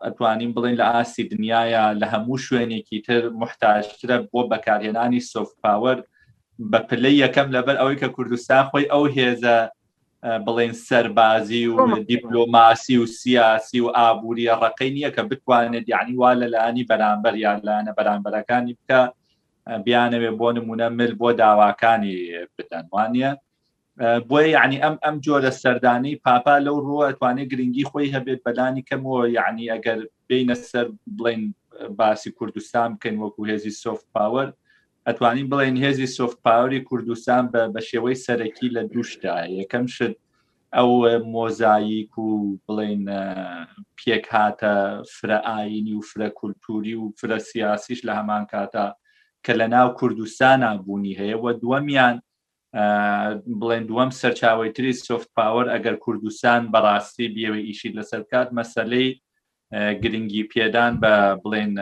ئەتوانین بڵین لە ئاستی دنیاە لە هەموو شوێنێکی تر محتاجترە بۆ بەکارهێنانی سۆفت پاوەر بە پلەی یەکەم لەبەر ئەوەی کە کوردستان خۆی ئەو هێزە بڵێن سەربازی و دیپلۆماسی و سیاسی و ئابووریە ڕقی نییە کە بتوانێت یعنی وا لە لانی بەرامبەر یان لایەنە بەرامبەرەکانی بکە بیانەوێ بۆ نمونە مل بۆ داواکانی بدەن وانە بۆیە یعنی ئەم ئەم جۆرە سەردانی پاپا لەو ڕۆ ئەتوانێت گرنگی خۆی هەبێت بەلانی کەمەوە یعنی ئەگەر بینە سەر بڵین باسی کوردستان بکەین وەکو هێزی سوفت پاوەر ئەتوانین بڵێن هێزی سوفت پاوەری کوردستان بە بە شێوەی سەرەکی لە دووشدا یەکەم شت ئەو مۆزاییک و بڵین پێک هاتە فرە ئاینی و فرە کولتوری و فرە سیاسیش لە هەمان کاتا کە لە ناو کوردستانە بوونی هەیە و دووەمیان بڵێن دووەم سەرچاوی تری سفت پاوەر ئەگەر کوردستان بەڕاستی بیەوە ئیشی لەسەر بکات مەسلەی گرنگی پێدان بە بڵێن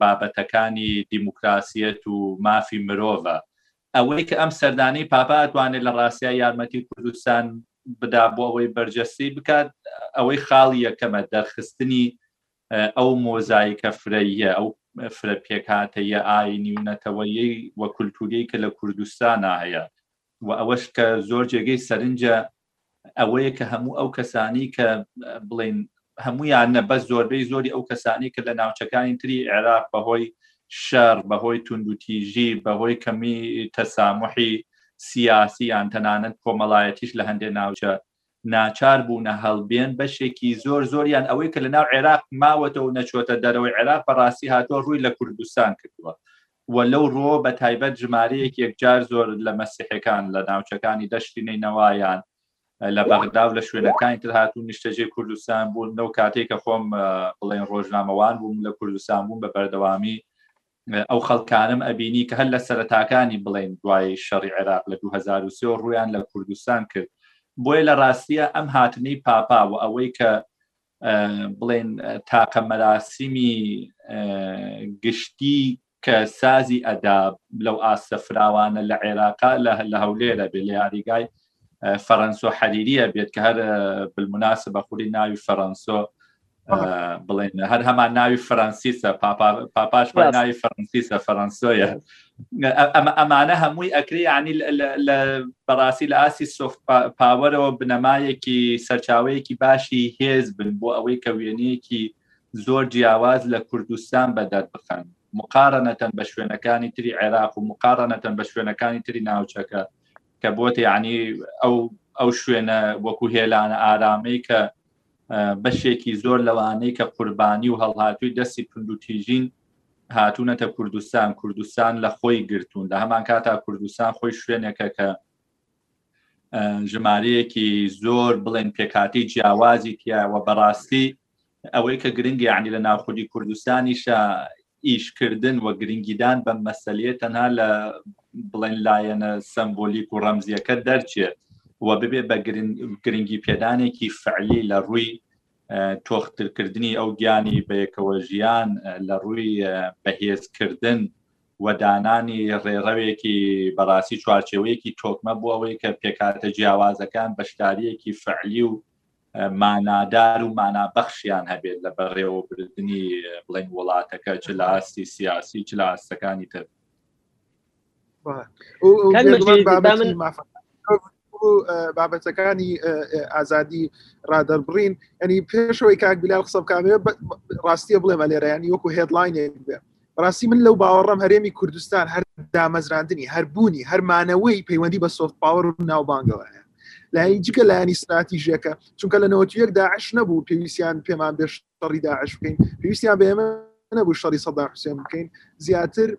بابەتەکانی دیموکراسیەت و مافی مرۆڤە ئەوەی کە ئەم سەردانی پاپا ئەتوانێت لە ڕاستیا یارمەتی کوردستان بدا بۆ ئەوەی بەرجەستی بکات ئەوەی خاڵی یەکەمە دەرخستنی ئەو مۆزایکە فرەییە ئەو فرە پێکاتەیە ئاینی و نەتەوەیەی و کولتوریی کە لە کوردستانە هەیە و ئەوەش کە زۆر جێگەی سەرنجە ئەوەیە کە هەموو ئەو کەسانی کە بڵین هەمویان نە بەس زۆربەی زۆری ئەو کەسانی کە لە ناوچەکانی تری عێراق بەهۆی شەڕ بەهۆی توندوتیژی بەهۆی کەمی تەسامحی سیاسی یان تەنانەت کۆمەڵایەتیش لە هەندێک ناوچە ناچار بوونە هەڵبێن، بەشێکی زۆر زۆریان ئەوەی کە لەناو عێراق ماوەتەوە و نەچووەتە دەرەوەی عێراق بەڕاستی هاتووە ڕووی لە کوردستان کردووە و لەو ڕووەوە بەتایبەت ژمارەیەک یەکجار زۆر لە مەسیحەکان لە ناوچەکانی دەشتی نەینەوا یان لە بەغدا و لە شوێنەکانی تر هاتوو نیشتەجێ کوردستان بوون لەو کاتێک کە خۆم بڵێن ڕۆژنامەوان بووم لە کوردستان بووم بە بەردەوامی ئەو خەڵکانەم ئەبینی کە هەر لە سەرەتاکانی بڵێن دوای شەڕی عێراق لە دوو هەزار و سێ و ڕوویان لە کوردستان کرد بۆیە لە ڕاستیە ئەم هاتنەی پاپا و ئەوەی کە بڵێن تاقە مەراسیمی گشتی کە سازی ئەدا لەو ئاستە فراوانە لە عێراقا لە لە هەولێرە بێ لە یاریگای فەرەنسۆ حەریریە بێت کە هەر بالمناسە بە خولی ناوی فەرەنسۆ بڵێن هەر هەمان ناوی فەرەنسیسە پاپاش ناوی فەرەنسیسە فەرەنسۆیە ئەمە ئەمانە هەمووی ئەکری ینی لە بەڕاستی لە ئاسی سۆف پاوەرەوە بنەمایەکی سەرچاوەیەکی باشی هێز بن بۆ ئەوەی کە وێنەیەکی زۆر جیاواز لە کوردستان بەدەر بخەن مقارنەتەن بە شوێنەکانی تری عێراق و مقارنەتەن بە شوێنەکانی تری ناوچەکە کە بۆتە ینی ئەو ئەو شوێنە وەکو هێلانە ئارامەی کە بەشێکی زۆر لەوانەی کە قوربانی و هەڵهاتووی دەستی توندوتیژین هاتوونەتە کوردستان کوردستان لە خۆی گرتوون لە هەمان کاتا کوردستان خۆی شوێنێکە کە ژمارەیەکی زۆر بڵێن پێکاتی جیاوازی تیاوە بەڕاستی ئەوەی کە گرنگی عنی لە ناوخودی کوردستانیشە ئیش کردن و گرنگیدان بەم مەسەلەیە تەنها لە بڵێن لایەنە سمبولیک و ڕەمزیەکە دەرچێت و ببێ بە گرنگی پێدانێکی فعلی لە ڕووی تۆخترکردنی ئەو گیانی بەیەکەوە ژیان لە ڕووی بەهێزکردن و دانانی ڕێڕەوێکی بەڕاستی چوارچەوەیەکی تۆکمە بۆ ئەوەی کە پێکاتە جیاوازەکان بەشداریەکی فعلی و مانادار و مانا بەخشیان هەبێت لە بەڕێوەبردنی بڵین وڵاتەکە چ لە ئاستی سیاسی چ لە ئاستەکانی تر بابەتەکانی ئازادی ڕادەربڕین ئەنی پێشەوەی کاک بلال قسە بکامێ ڕاستیە بڵێمە لێرەیانی وەکو هێدلاینێک بێ بەڕاستی من لەو باوەڕەم هەرێمی کوردستان هەر دامەزراندنی هەربوونی هەرمانەوەی پەیوەندی بە سۆفت پاوەر و ناوبانگەوەیە لای جگە لایانی استراتیژەکە چونکە لە نەوەتیەک داعش نەبوو پێویستیان پێمان بێش شەڕی داعش بکەین پێویستیان بە ئێمە نەبوو شەڕی سەدا حوسێن بکەین زیاتر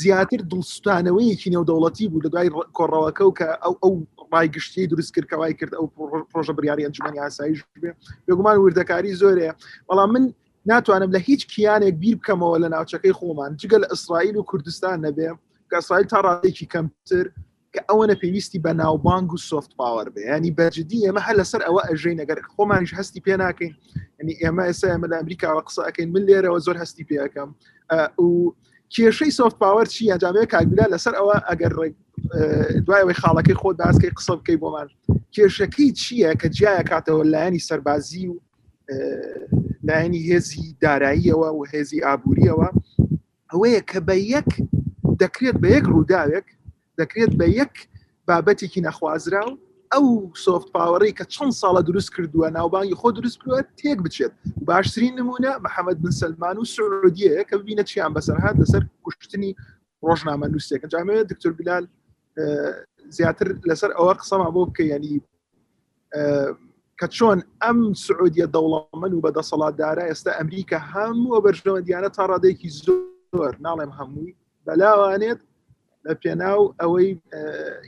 زیاتر دڵسوتانەوەیەکی نێودەوڵەتی بوو لە دوای کۆڕەوەکە و کە ئەو ئەو ڕای گشتی دروست کرد کەوای کرد ئەو پرۆژە بریاری ئەنجومی ئاسایش بێ بێگومان وردەکاری زۆرەیە بەڵام من ناتوانم لە هیچ کیانێک بیر بکەمەوە لە ناوچەکەی خۆمان جگە لە ئیسرائیل و کوردستان نەبێ کە ئیسرائیل تا ڕادێکی کەمتر کە ئەوەنە پێویستی بە ناوبانگ و سوفت پاوەەر بێ ینی بەجددی ئێمە هە لەسەر ئەوە ئەژین نەگەر خۆمانیش هەستی پێ ناکەین ینی ئێمە ئێستا ئێمە لە ئەمریکاوە قسەکەین من لێرەوە زۆر هەستی پێەکەم و کێشەی سوفت پاوەەر چی ئەنجامەیە کاگولا لەسەر ئەوە ئەگەر دوایەوەی خاڵەکەی خۆ داسکەی قسە بکەی بۆمان کێشەکەی چییە کە جیایە کاتەوە لایەنی سەربازی و لایەنی هێزی داراییەوە و هێزی ئابوووریەوە ئەوەیە کە بە یەک دەکرێت بە یەک ڕووداوێک دەکرێت بە یەک بابەتێکی نەخوازرا و ئەو سۆفت پاوەڕی کە چەند ساڵە دروست کردووە ناوبانگی خۆ دروست کردوە تێک بچێت باشترین نمونە محەممەد بن سلمان و سعودیە کە بینە چیان بەسەرهات لەسەر کوشتنی ڕۆژنامە نووسێکە جامەیە دکتۆر بلال زیاتر لەسەر ئەوە قسەما بۆ بکە ینی کە چۆن ئەم سعودیە دەوڵەمەن و بە دەسەڵاتدارە ئێستا ئەمریکا هەموو بەرژەوەندیانە تا ڕادێکی زۆر ناڵێم هەمووی بەلاوانێت لە پێناو ئەوەی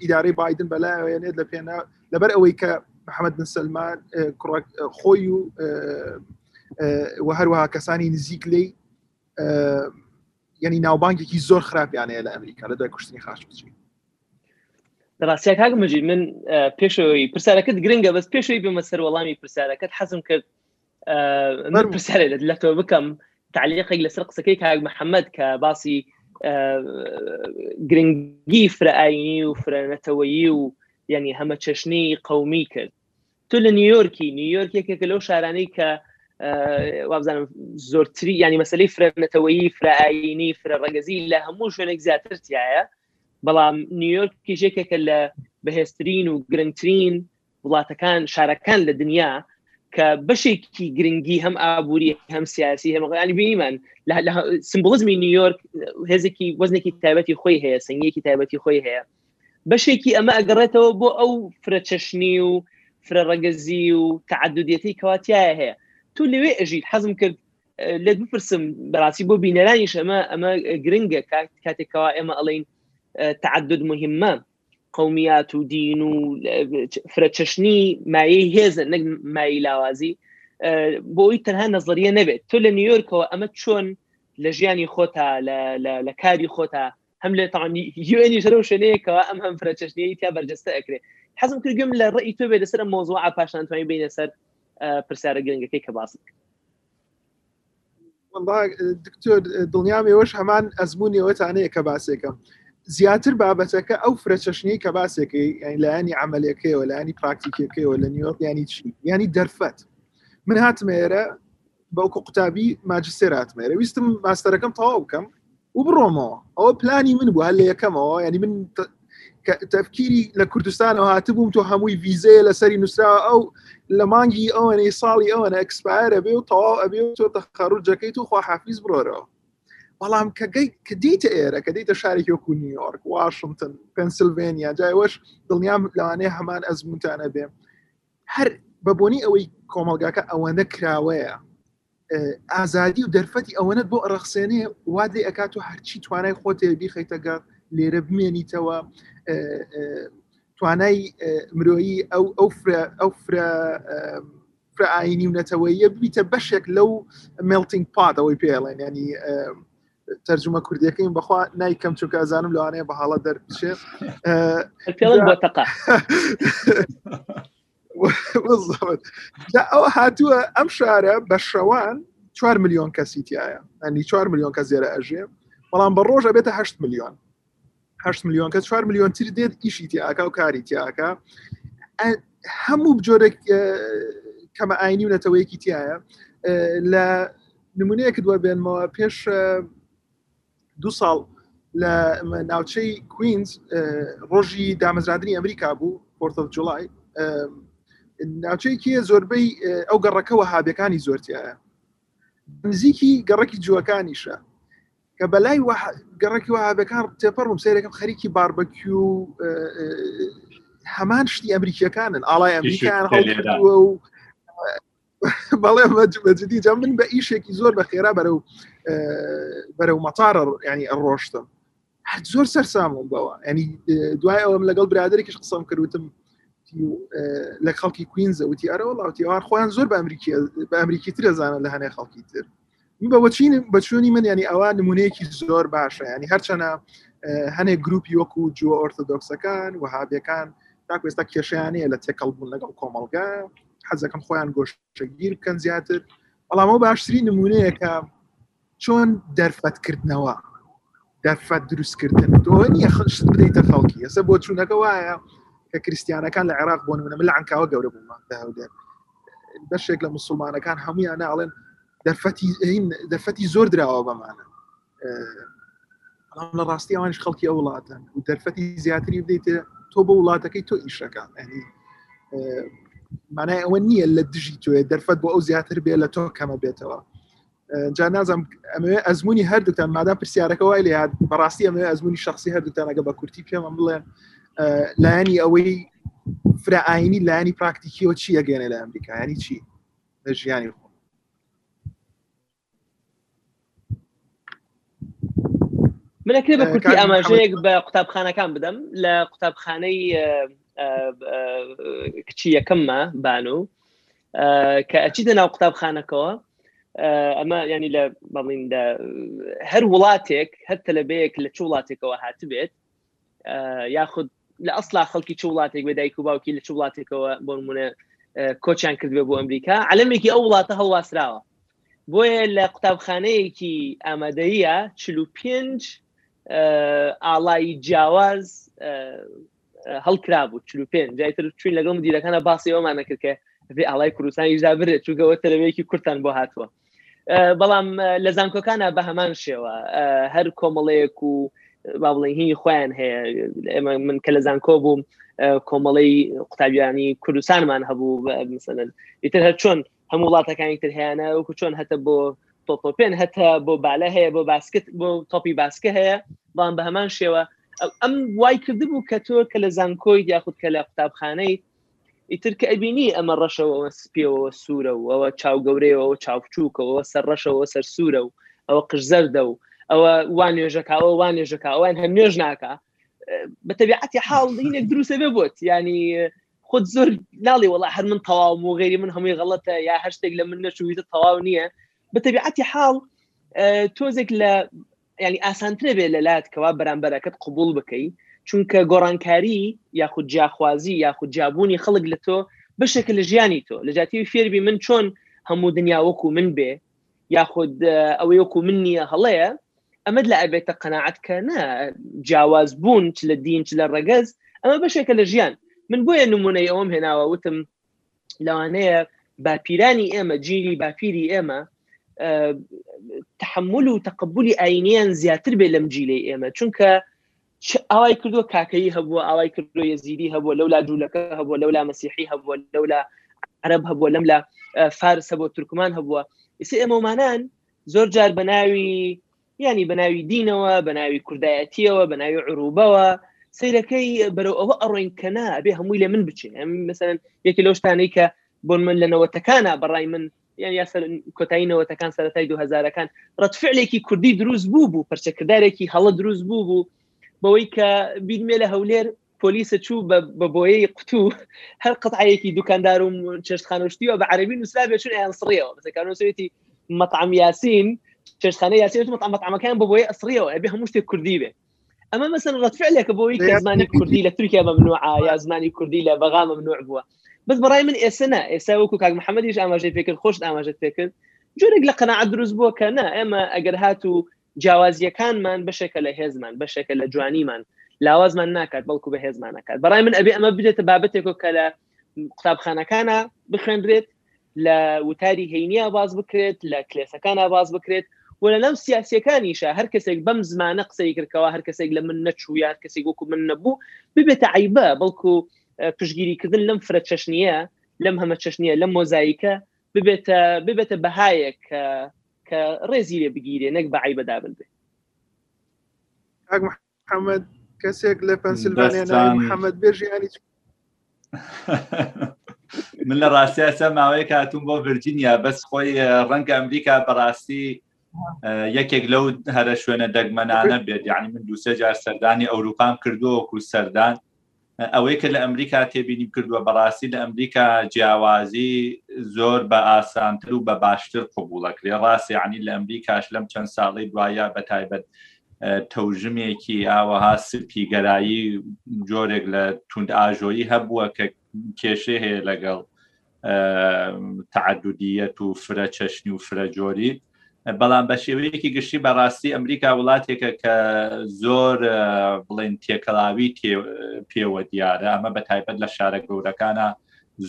ئیدارەی بادن بەلاوێنێت لە پێنا لەبەر ئەوەی کە محەممەد بن سلمان خۆی و و هەروەها کەسانی نزیک لی یعنی ناوبانگێکی زۆر خراپیانەیە لە ئەمریکا لە دوای کوشتنی خاشقچی ڕاستیا کاک مەجید من پێشەوەی پرسیارەکەت گرنگە بەس پێشەوەی بمە سەر وەڵامی پرسیارەکەت حەزم کرد من پرسیارێت لە تۆ بکەم تعلیقێک لەسەر قسەکەی کاک محەممەد کە باسی گرنگی فرەئاینی و فرەنەتەوەیی و ینی هەمە چەشنی قومی کرد تۆ لە نیویۆرکی نیویۆرک یەکێکە لەو شارانەی کە وابزانم زۆرتری ینی مەسلەی فرەنەتەوەیی فرائینی فرە ڕەگەزی لە هەموو شوێنێک زیاتر تایە بەڵام نیویۆرک کیژێکێکە لە بەهێسترین و گرنگترین وڵاتەکان شارەکان لە دنیا کە بەشێکی گرنگی هەم ئابووری هەم سیاسی هەمەغانی بینیمان لە سمبڵزمی نیویۆرک هێزێکی وەزنێکی تایبەتی خۆی هەیە سنگیەکی تایبەتی خۆی هەیە بەشێکی ئەمە ئەگەڕێتەوە بۆ ئەو فرە چەشنی و فرە ڕەگەزی و تعددیەتی کەواتیایە هەیە تو لەوێ ئەژیت حەزم کرد لە بپرسم بەڕاستی بۆ بینەرانیش ئەمە ئەمە گرنگە کاتێکەوە ئێمە ئەڵین تعدد مهمە قومیات و دین و فرە چەشنی مایەی هێزە نەک مای لاوازی بۆی تەنها نەزریە نەبێت تۆ لە نیویۆرکەوە ئەمە چۆن لە ژیانی خۆتا لە کاری خۆتا هەم لە تاانی یوێنیش لەو شوێنەیەکەوە ئەم هەم فرەچەشنەیە تیا بەرجەستە ئەکرێت حەزم کردگەم لە ڕێی تۆ بێ لەسەر مۆزوع پاشان توانین بینە سەر پرسیارە گرنگەکەی کە باس کرد دکتۆر دڵنیام ئێوەش هەمان ئەزمموونیەوەتانەیە کە باسێکەم زیاتر بابەتەکە ئەو فرەچەشنی کە باسێکی لایەنی عملەکەیەوە لایانی پراکتیکەکەیەوە لە نیوە ینی چی ینی دەرفەت من هاتمێرە بەوکو قوتابی ماجستێر هاتمێرە ویستم ماستەرەکەم تەواو بکەم و بڕۆمەوە ئەوە پلانی من بووە لە یەکەمەوە ینی من تەفکیری لە کوردستانەوە هاتبووم تۆ هەمووی ویزەیە لەسەری نووسراوە ئەو لە مانگی ئەوەنەی ساڵی ئەوەنە ئەکسپایرە بێ و تەواو ئەبێ و تۆ تەخەڕوجەکەیت و خواحافیز بڕۆرەوە بەڵام کە گەی کە دیتە ئێرە کە دیتە شارێکی وەکو نیویۆرک واشنگتن پنسلڤێنیا جایوەش دڵنیام لەوانەیە هەمان ئەزمونتانە بێ هەر بە بۆنی ئەوەی کۆمەلگاکە ئەوەندە کراوەیە ئازادی و دەرفەتی ئەوەنەت بۆ ڕەخسێنێ واد لێ ئەکات و هەرچی توانای خۆتێ بیخیتەگەڕ لێرە بمێنیتەوە توانای مرۆیی ئەو ئەو ئەو فرە فرائینی و نەتەوەیە ببیتە بەشێک لەو ملتنگ پادەوەی پێڵێن ینی تەرجمە کوردیەکەیم بەخوا نایکەم چونکە ئەزانم لەوانەیە بە حاڵە دەرچێت ئەو هاتووە ئەم شارە بە شەوان 4 میلیۆن کەسی تایە ئەنی 4 میلیۆن کە زێرە ئەژێ بەڵام بە ڕۆژە بێتە 8 میلیۆن هەشت میلیۆن کە چوار میلیۆن تر دێت ئیشی تیاکە و کاری تیاکە هەموو بجۆرە کەمە ئاینی و نەتەوەیەکی تایە لە نمونەیەکت وەربێنمەوە پێش دو ساڵ لە ناوچەی کوینز ڕۆژی دامەزراندنی ئەمریکا بوو پۆرت جوڵای ناوچەیەکی زۆربەی ئەو گەڕەکەەوە هابەکانی زۆرتیایە نزیکی گەڕەکی جوەکانیشە کە بەلای گەڕکی وەهابەکان تێپەڕم سیرەکەم خەریکی باربەکیو هەمان شتی ئەمریکیەکانن ئاڵای ئەمریکیان هەڵکردووە و بەڵێ بەجددی جا من بە ئیشێکی زۆر بە خێرا بەرەو بەرەو مەتارە ینی ئەڕۆشتم زۆر سەرسامم بەوە ینی دوای ئەوم لەگەڵ برادێکیش قسەم کردوتم لە خەڵکی کوینزە وتی ئەرە وڵاوتیوان خۆیان زۆر بە ئەمریکی بە ئەمریکی ترەزانە لە هەنێ خەڵکی تر بەوەچین بەچوونی من ینی ئەوە نمونەیەکی زۆر باشە ینی هەرچەنە هەنێک گروپی وەکو و جووە ئۆرتۆدۆکسەکان و هاابەکان تاکو ئێستا کێشیانەیە لە تێکەڵ بوون لەگەڵ کۆمەڵگە حەزەکەم خۆیان گۆشتگیر بکەن زیاتر بەڵامەوە باشتری نمونەیەکە چۆن دەرفەتکردنەوە دەرفەت دروستکردن تۆ نیە خشت بدەیتە خەڵکی ئێستا بۆ چوونەکە وایە کە کریسیانەکان لە عێراق بۆن منە من لە ئەنکاوە گەورە بوومان داودێن بەشێک لە مسلمانەکان هەمویان ناڵێن دەرفەتی دەرفەتی زۆر دراوە بەمانە لە ڕاستی ئەوانش خەڵکی ئەو وڵاتن و دەرفەتی زیاتری بدەیتە تۆ بۆ وڵاتەکەی تۆ ئیشەکان ئەنی مانای ئەوە نییە لە دژی تۆێ دەرفەت بۆ ئەو زیاتر بێ لە تۆ کەمە بێتەوە جا نازم ئەمەوێ ئەزمموی هەردووتان مادام پرسیارەکە وای لە یاد بەڕاستی ئەمە ئەزمموی شخصی هەردووتانەگە بە کورتی پێمە بڵێن لایەنی ئەوەی فرائینی لایەنی پراکتیکیەوە چی ئەگەێنە لە ئەمریکا ینی چی لە ژیانی خۆ منەکرێ بە کورتی ئاماژەیەک بە قوتابخانەکان بدەم لە قوتابخانەی کچی یەکەممە بانو کە ئەچیدە ناو قوتابخانەکەەوە ئەمە ینی لە بەڵین هەر وڵاتێک هەر تەلەبەیەک لە چ وڵاتێکەوە هاتبێت یاخود لە ئەسلا خەڵکی چ وڵاتێک بە دایک و باوکی لە چ وڵاتێکەوە بۆ نمونە کۆچیان کردوێ بۆ ئەمریکا علمێکی ئەو وڵاتە هەڵواسراوە بۆیە لە قوتابخانەیەکی ئامادەیە چ و پێنج ئاڵایی جیاواز هەڵکرا بوو چ و پێنج جایتر چوین لەگەڵ دیرەکانە باسی ئەومانە کرد کە ئاڵای کوردستانی زابرێت چوگەوە تەرەوەیەکی کورتان بۆ هاتووە بەڵام لە زانکۆکانە بە هەمان شێوە هەر کۆمەڵەیەک و با بڵین هینی خۆیان هەیە ئێمە من کە لە زانکۆ بووم کۆمەڵی قوتابیانی کوردستانمان هەبوو مثلەن ئیتر هەر چۆن هەموو وڵاتەکانی تر هەیەە وکو چۆن هەتە بۆ تۆپۆپێن هەتا بۆ بالە هەیە بۆ باسکت بۆ تۆپی باسکە هەیە بەڵام بە هەمان شێوە ئەم وای کردبوو کە تۆ کە لە زانکۆی یاخود کە لە قوتابخانەی ئیتر کە ئەبینی ئەمە ڕەشەوەەوە سپێەوە سوورە و ئەوە چاو گەورەیەوە چاو بچووکەوە سەر ڕەشەوە سەر سوورە و ئەوە قژزەردە و ئەوە وان نوێژەکەەوە وان نوێژەکە ئەوان هەم نوێژ ناکە بە تەبیعەتی حاڵ هینێک دروستە بێ بۆت ینی خود زۆر ناڵی وڵا هەر من تەواو و غێری من هەمووی غڵەتە یا هەر شتێک لە من نەچوویتە تەواو نییە بە تەبیعەتی حاڵ تۆزێک لە یانی ئاسانترە بێ لە لات کەوا بەرامبەرەکەت قوبول بکەی چونکە گۆڕانکاری یاخود جیاخوازی یاخود جیابوونی خەڵک لە تۆ بەشێکە لە ژیانی تۆ لە جاتی فێربی من چۆن هەموو دنیا وەکو من بێ یاخود ئەوەی وەکو من نییە هەڵەیە ئەمەد لە ئەبێتە قەنەعات کە نە جیاواز بوون چ لە دین چ لە ڕەگەز ئەمە بەشێکە لە ژیان من بۆیە نمونەی ئەوم هێناوە وتم لەوانەیە باپیرانی ئێمە جیلی باپیری ئێمە تحمل و تەقبولی ئاینیان زیاتر بێ لەم جیلەی ئێمە چونکە ئاوای کردو کاکەی هەبووە ئاوای کردو یزیدی هەبووە لەولا جوولەکە هەبووە لەولا مەسیحی هەبووە لەولا عرب هەبووە لەم لە فارس هەبووە تورکمان هەبووە ئیسە ئێمەمانان زۆر جار بە ناوی یعنی بە ناوی دینەوە بە ناوی کوردایەتیەوە بە ناوی عروبەوە سیرەکەی بەرەو ئەوە ئەڕۆین کە نا بێ هەمووی لە من بچین ئەم مثلەن یەکی لەو شتانەی کە بۆن من لە نەوەتەکانە بەڕای من یان یا سەر کۆتایی نەوەتەکان سەرەتای دوهزارەکان ڕەتفعلێکی کوردی دروست بوو بوو پرچەکردارێکی هەڵە دروست بوو بوو بەوەی کە بیرمێ لە هەولێر پۆلیسە چوو بە بۆیەی قوتو هەر قەتعەیەکی دوکاندار و چێشتخان و شتیوە بە عەربی نووسرابێ چون ئەیان سڕیەوە بەسەکانەوەسێتی مەطعم یاسین چێشتخانە یاسین مەطعمەکان بە بۆیە ئەسڕیەوە ئەبێ هەموو شتێک کوردی بێ ئەمە مەسەن ڕەتفعلێکە بۆی کە زمانی کوردی لە تورکیا ممنوع یا زمانی کوردی لە بەغا ممنوع بووە بەس بەڕای من ئێستا نا ئێستا وەکو کاک محەممەدیش ئاماژەی پێکرد خۆشت ئاماژەت پێکرد جۆرێک لە قەنەعات دروست بووە کە نا ئێمە ئەگەر هات و جیاوازییەکانمان بەشێکە لە هێزمان، بەشێکە لە جوانیمان، لاوازمان ناکات بەڵکو بە هێزمان ئەکات. بەڕای من ئەبێ ئەمە بدێتە بابەتێکەوە کە لە قوتابخانەکانا بخوێندرێت، لە وتاری هەینیا باس بکرێت، لە کلێسەکانا باس بکرێت و لە ناو سیاسیەکانیشە هەر کەسێک بەم زمانە قسەی کردکەوە هەر کەسێک لە من نەچوو یار کەسێک وەکو من نەبوو ببێتە عیبە بەڵکو پشگیریکردن لەم فرە چەشنیە لەم هەمە چەشنیە لەم مۆزایکە ببێتە ببێتە بەهایەک کە کە ڕێزی لێ بگیرێ نەک بە عیبە دابل بێ کاک محەممەد کەسێک لە پەنسیلڤانیا ناوی دەستان- محەممەد بێژی هەنی من لە ڕاستیا چە ماوەیە کاتون بۆ ڤرجینیا بەس خۆی اه، ڕەنگە ئەمریکا بەڕاستی اه، یەکێک لەو هەرە شوێنە دەگمەنانە بێت یعنی من دووسێ جار سەردانی ئەوروپام کردووە وەکو سەردان ئەوەی کە لە ئەمریکا تێبینیم کردووە بەڕاستی لە ئەمریکا جیاوازی زۆر بە ئاسانتر و بە باشتر قوبوڵەکرێ ڕاستی عنی لە ئەمریکاش لەم چەند ساڵی دوایە بە تایبەت تەوژمێکی ئاوەها سپی گەرایی جۆرێک لە توند ئاژۆیی هەبووە کە کێشێ هەیە لەگەڵ تعددیەت و فرە چەشنی و فرە جۆری بەڵام بە شێوەیەکی گشتی بەڕاستی ئەمریکا وڵاتێکە کە زۆر بڵێن تێکەڵاوی پێوە دیارە ئەمە بە تایبەت لە شارە گەورەکانە